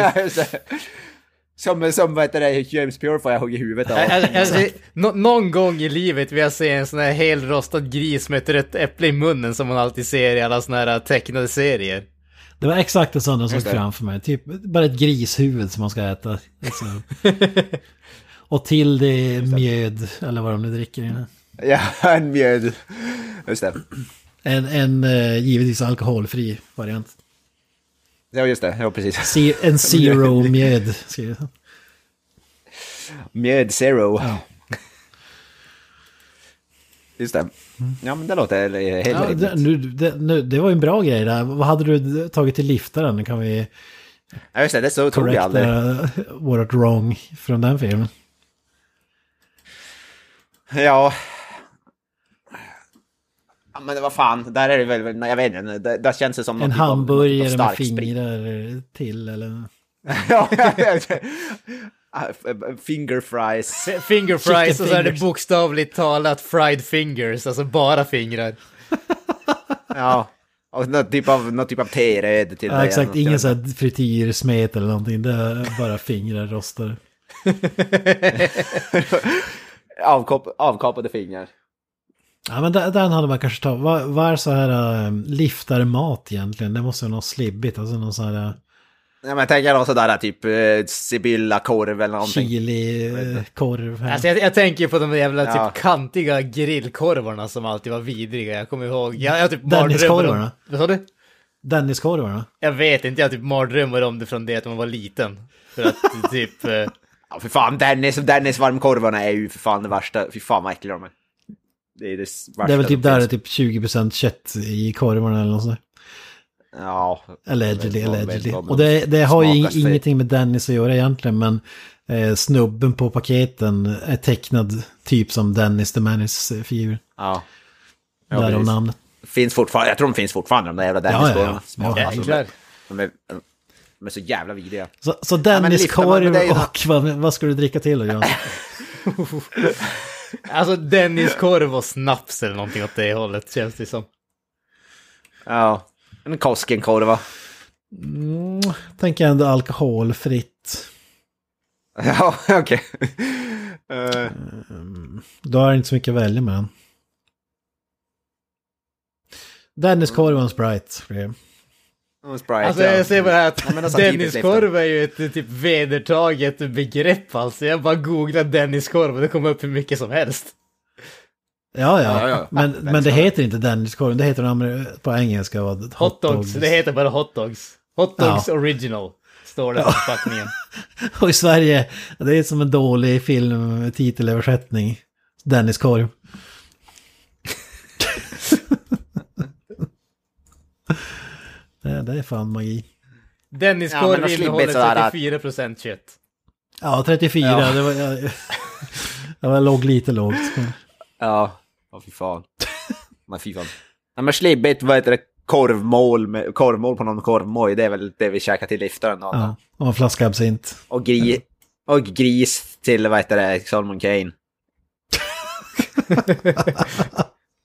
Speaker 3: Som, som vad heter det, James hugga i huvudet av.
Speaker 1: Alltså, alltså, nå- någon gång i livet vill jag se en sån här helrostad gris med ett rött äpple i munnen som man alltid ser i alla såna här tecknade serier.
Speaker 2: Det var exakt en sån som såg framför mig. Typ bara ett grishuvud som man ska äta. Liksom. Och till det mjöd, eller vad de nu dricker. i den.
Speaker 3: Ja, en mjöd. Just det.
Speaker 2: En, en eh, givetvis alkoholfri variant.
Speaker 3: Ja, just det. Ja, precis.
Speaker 2: En zero <laughs> mjöd.
Speaker 3: Mjöd zero.
Speaker 2: Ja.
Speaker 3: Just det. Ja, men det låter helt
Speaker 2: Ja,
Speaker 3: rimligt.
Speaker 2: det, nu, det, nu, det var ju en bra grej där. Vad hade du tagit till liftaren? Kan vi
Speaker 3: Ja, just det. Det så tog jag aldrig.
Speaker 2: vårt wrong från den filmen?
Speaker 3: Ja. Ja, men vad fan, där är det väl, jag vet inte, där, där känns det som
Speaker 2: En
Speaker 3: typ av-
Speaker 2: hamburgare
Speaker 3: någon
Speaker 2: med fingrar till eller? <laughs>
Speaker 3: Ja, <laughs> Finger fries.
Speaker 1: Finger fries och så är det bokstavligt talat fried fingers, alltså bara fingrar. <laughs>
Speaker 3: Ja. Och någon typ av, någon typ av teröd till
Speaker 2: Ja,
Speaker 3: det.
Speaker 2: exakt, ingen sån här frityrsmet eller någonting. Det är bara fingrar rostar.
Speaker 3: Avkap, avkapade fingrar.
Speaker 2: Ja men den, den hade man kanske tagit. Vad, vad är så här äh, liftarmat egentligen? Det måste vara något slibbigt. Alltså någon sån här
Speaker 3: Ja, men jag tänker någon sådär typ eh, Sibylla korv eller någonting.
Speaker 2: chili-korv.
Speaker 1: Alltså jag, jag tänker på de jävla
Speaker 3: Ja.
Speaker 1: typ kantiga grillkorvarna som alltid var vidriga. Jag kommer ihåg, jag, jag typ
Speaker 2: Denniskorvarna?
Speaker 1: Vad sa du?
Speaker 2: Denniskorvarna.
Speaker 1: Jag vet inte, jag typ mardrömmar om det från det att man var liten. För att <laughs> typ... eh,
Speaker 3: Ja, för fan, Dennis, Dennis varmkorvarna är ju för fan det värsta. Fy fan vad äckliga de är. Det är det värsta.
Speaker 2: Det är väl typ där det är typ 20% kött i korvarna eller något sånt.
Speaker 3: Ja.
Speaker 2: Allegedly, allegedly. Och det, det har ju ingenting med Dennis att göra egentligen, men eh, snubben på paketen är tecknad typ som Dennis the Menace-figur.
Speaker 3: Ja. Ja,
Speaker 2: Därav
Speaker 3: precis.
Speaker 2: namnet.
Speaker 3: Finns fortfarande, jag tror de finns fortfarande de där jävla
Speaker 2: Ja, ja, ja.
Speaker 3: Dennis-korvarna. Smakar
Speaker 2: Ja,
Speaker 3: alltså- de, är, de är så jävla vidriga.
Speaker 2: Så, så Dennis-korv
Speaker 3: ju-
Speaker 2: och vad, vad ska du dricka till då, Jan? <laughs> <laughs>
Speaker 1: Alltså Denniskorv och snaps eller någonting åt det hållet känns det som.
Speaker 3: Ja. En Koskenkorva.
Speaker 2: Mm, tänker ändå alkoholfritt. <laughs>
Speaker 3: Ja, okej. Eh,
Speaker 2: Då är det inte så mycket att välja mellan. Dennis korv och en Sprite.
Speaker 3: Sprite,
Speaker 1: Alltså
Speaker 3: ja.
Speaker 1: jag ser bara att
Speaker 3: Ja,
Speaker 1: Denniskorv är ju ett typ vedertaget begrepp alltså. Jag bara googlade Denniskorv och det kom upp hur mycket som helst.
Speaker 2: Ja, ja.
Speaker 3: Ja, ja.
Speaker 2: Men, men det heter inte Dennis korv. Det heter på engelska. vad- Hot,
Speaker 1: Hot dogs, det heter bara hot dogs. Hot dogs
Speaker 2: Ja.
Speaker 1: original, står det på förpackningen. <laughs>
Speaker 2: Och i Sverige, det är som en dålig filmtitelöversättning. Dennis korv. Det, det är fan magi.
Speaker 3: Ja,
Speaker 1: Denniskorv
Speaker 3: de slipper
Speaker 1: innehåller
Speaker 3: sådär att-
Speaker 1: 34% kött.
Speaker 2: Ja, 34.
Speaker 3: Ja.
Speaker 2: Det var, jag, jag var låg lite lågt.
Speaker 3: Ja, ja fy fan. Men fy fan. Nej men slibbigt, vad heter det? Korvmål, med, korvmål på någon korvmoj, det är väl det vi käkar till liftaren.
Speaker 2: Ja, och en flaska absint.
Speaker 3: Och, gri, och gris till, vad heter det, Solomon Kane. <laughs>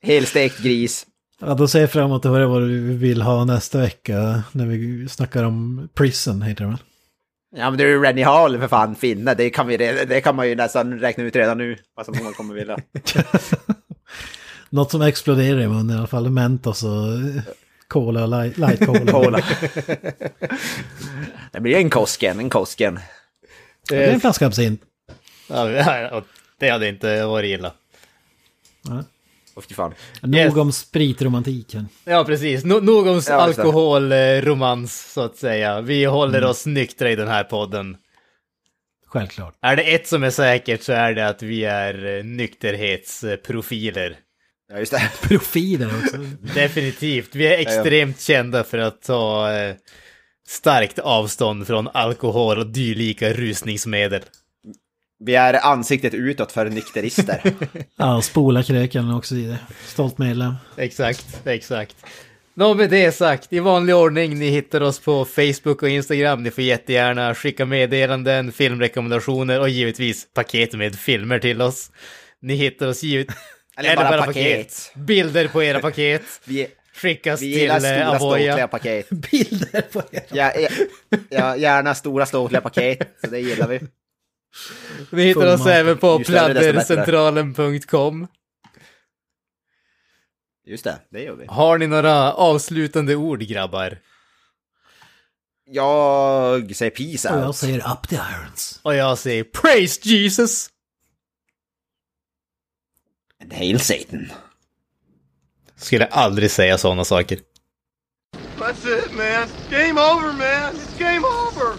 Speaker 3: Helstekt gris.
Speaker 2: Ja, då ser jag fram emot att höra vad du vill ha nästa vecka när vi snackar om Prison, heter det väl?
Speaker 3: Ja men det är ju Rennie Hall för fan, finne. Det kan, vi, det kan man ju nästan räkna ut redan nu. Vad som man kommer vilja. <laughs>
Speaker 2: Något som exploderar i munnen i alla fall. Mentos och cola, light, light cola. <laughs>
Speaker 3: Cola. det blir en Kosken, en Kosken.
Speaker 2: Det är en flaska absint.
Speaker 1: Ja, det hade inte varit illa.
Speaker 3: Åh fy fan.
Speaker 2: Nog
Speaker 1: Yes.
Speaker 2: om spritromantiken.
Speaker 1: Ja, precis. No nog om
Speaker 3: Ja,
Speaker 1: alkoholromans, så att säga. Vi håller oss nyktra i den här podden.
Speaker 2: Självklart.
Speaker 1: Är det ett som är säkert så är det att vi är eh, nykterhetsprofiler.
Speaker 3: Ja just det. <laughs>
Speaker 2: Profiler också.
Speaker 1: Definitivt. Vi är extremt kända för att ta eh, starkt avstånd från alkohol och dylika rusningsmedel.
Speaker 3: Vi är ansiktet utåt för nykterister. <laughs>
Speaker 2: Ja, spola kröken också i det. Stolt medlem.
Speaker 1: Exakt, exakt. Nå, med det sagt, i vanlig ordning, ni hittar oss på Facebook och Instagram. Ni får jättegärna skicka meddelanden, filmrekommendationer och givetvis paket med filmer till oss. Ni hittar oss givetvis...
Speaker 3: Eller bara paket.
Speaker 1: Bilder på era paket. <laughs>
Speaker 3: Vi,
Speaker 1: Skickas
Speaker 3: vi
Speaker 1: till
Speaker 3: gillar
Speaker 1: eh,
Speaker 3: stora
Speaker 1: Avoya.
Speaker 3: paket. <laughs>
Speaker 2: Bilder på er.
Speaker 3: Ja, ja, ja, gärna stora ståtliga paket, så det gillar vi.
Speaker 1: Ni hittar oss även på pladdercentralen.com.
Speaker 3: Just det, det gör vi.
Speaker 1: Har ni några avslutande ord, grabbar?
Speaker 3: Jag säger peace
Speaker 2: Och jag
Speaker 3: out.
Speaker 2: säger up the irons.
Speaker 1: Och jag säger Praise Jesus!
Speaker 3: And hail Satan.
Speaker 1: Skulle aldrig säga sådana saker.
Speaker 5: That's it, man. Game over, man. It's game over.